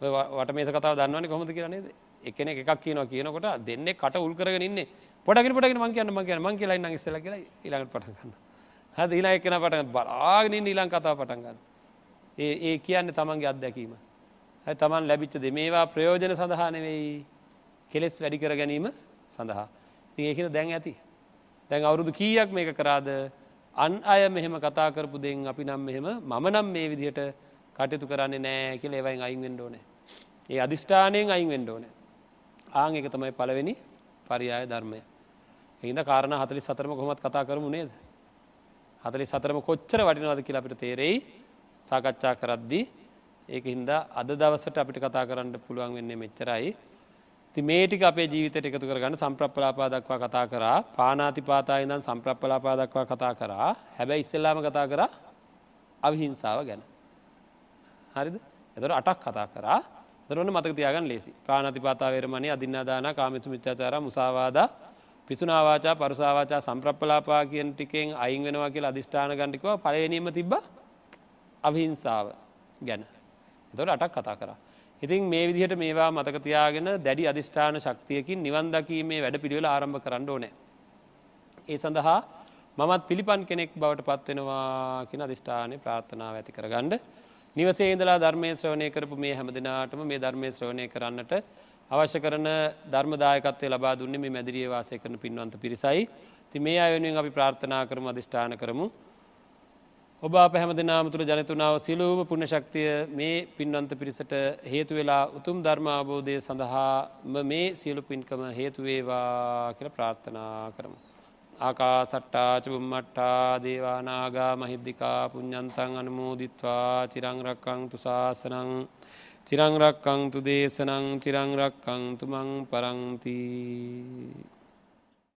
S1: වට මේ කතාව දන්නවන කොමද කියරනේද එකන එකක් කියනවා කියනකොට දෙන්නෙ කට උල් කරගෙන ඉන්න. පොටගෙන පොටගෙන මං කියන්න මං කියන මං කියලා ඉන්න ඉස්සල කියලා ඊළඟට පටගන්න හද ඊලා එකන පට බලාගෙන ඊළං කතාව පටන්ගන්න ඒ ඒ කියන්න තමන්ගේ අත්දැකීම. හැ තමන් ලැබිච්ච දෙ මේවා ප්‍රයෝජන සඳහා නෙවෙයි කෙලෙස් වැඩි කර ගැනීම සඳහා. ති ඒකද දැන් ඇති. දැන් අවුරුදු කීයක් මේක කරාද අන් අය මෙහෙම කතා කරපු දෙෙන් අපි නම් මෙහෙම මම නම් මේ විදිහට කටයුතු කරන්නේ නෑ කියල ඒවයින් අයින් වෙන්ඩෝනෑ. ඒ අධිෂ්ඨානයෙන් අයින් වෙන්ඩෝනෑ. ආං එක තමයි පලවෙනි පරියාය ධර්මය. එහිද කාරණ හතලි සතරම කොමත් කතා කරමු නේද. හතලි සතරම කොච්චර වටිනවද කියලා අපිට තේරෙයි සාකච්ඡා කරද්දී ඒක හින්දා අද දවසට අපිට කතා කරන්න පුළුවන් වෙන්නේ මෙච්චරයි. ති මේටික අපේ ජීවිතයට එකතු කරගන්න සම්ප්‍රප්පලාපා දක්වා කතා කරා පානාතිපාතා ඉදන් සම්ප්‍රප්පලාපා දක්වා කතා කරා හැබැයි ඉස්සෙල්ලාම කතා කරා අවිහිංසාව ගැන. හරිද එතර අටක් කතා කරා දරන මතක තියාගන්න ලෙසි ප්‍රාණතිපාතා වේරමණය අදින්නාදාන කාමිසු මිච්චාචාර මුසාවාද පිසුනාවාචා පරුසාවාචා සම්ප්‍රප්පලාපා කියෙන් ටිකෙන් අයින් වෙනවා කියලා අධිෂ්ඨාන ගණ්ටිකව පලවෙනීම තිබ්බා අවිහිංසාව ගැන එතොට අටක් කතා කර. ඉතින් මේ විදිහට මේවා මතකතියාගෙන දැඩි අධිෂ්ඨාන ශක්තියකින් නිවන්දකීමේ වැඩ පිළිවෙල ආරම්භ කරන්න ඕනෑ. ඒ සඳහා මමත් පිළිපන් කෙනෙක් බවට පත්වෙනවා කියෙන අධිෂ්ඨානය ප්‍රාර්ථනාව ඇති කරගණ්ඩ නිවසේ ඉඳලා ධර්මය ශ්‍රවණය කරපු මේ හැම දෙනාටම මේ ධර්මය ශ්‍රවණය කරන්නට අවශ්‍ය කරන ධර්මදායකත්වය ලබා දුන්නේ මේ මැදිරිය වාසය කරන පින්වන්ත පිරිසයි. ති මේ අයවෙනුවෙන් අපි ප්‍රාර්ථනා කරමු අධිෂ්ඨාන කරමු. ඔබ අප හැම දෙනාම තුළ ජනතුනාව සිලූම පුුණ ශක්තිය මේ පින්වන්ත පිරිසට හේතු වෙලා උතුම් ධර්ම අවබෝධය සඳහා මේ සියලු පින්කම හේතුවේවා කියල ප්‍රාර්ථනා කරමු. ආකා සට්ටා චුම්මට්ටා දේවානාගා මහිද්දිකා පුഞ්ඥන්තන් අනමෝදිත්වා චිරංරක්කං තුසාසනං චිරංරක්කං තු දේශනං චිරංරක්කං තුමං පරංතිී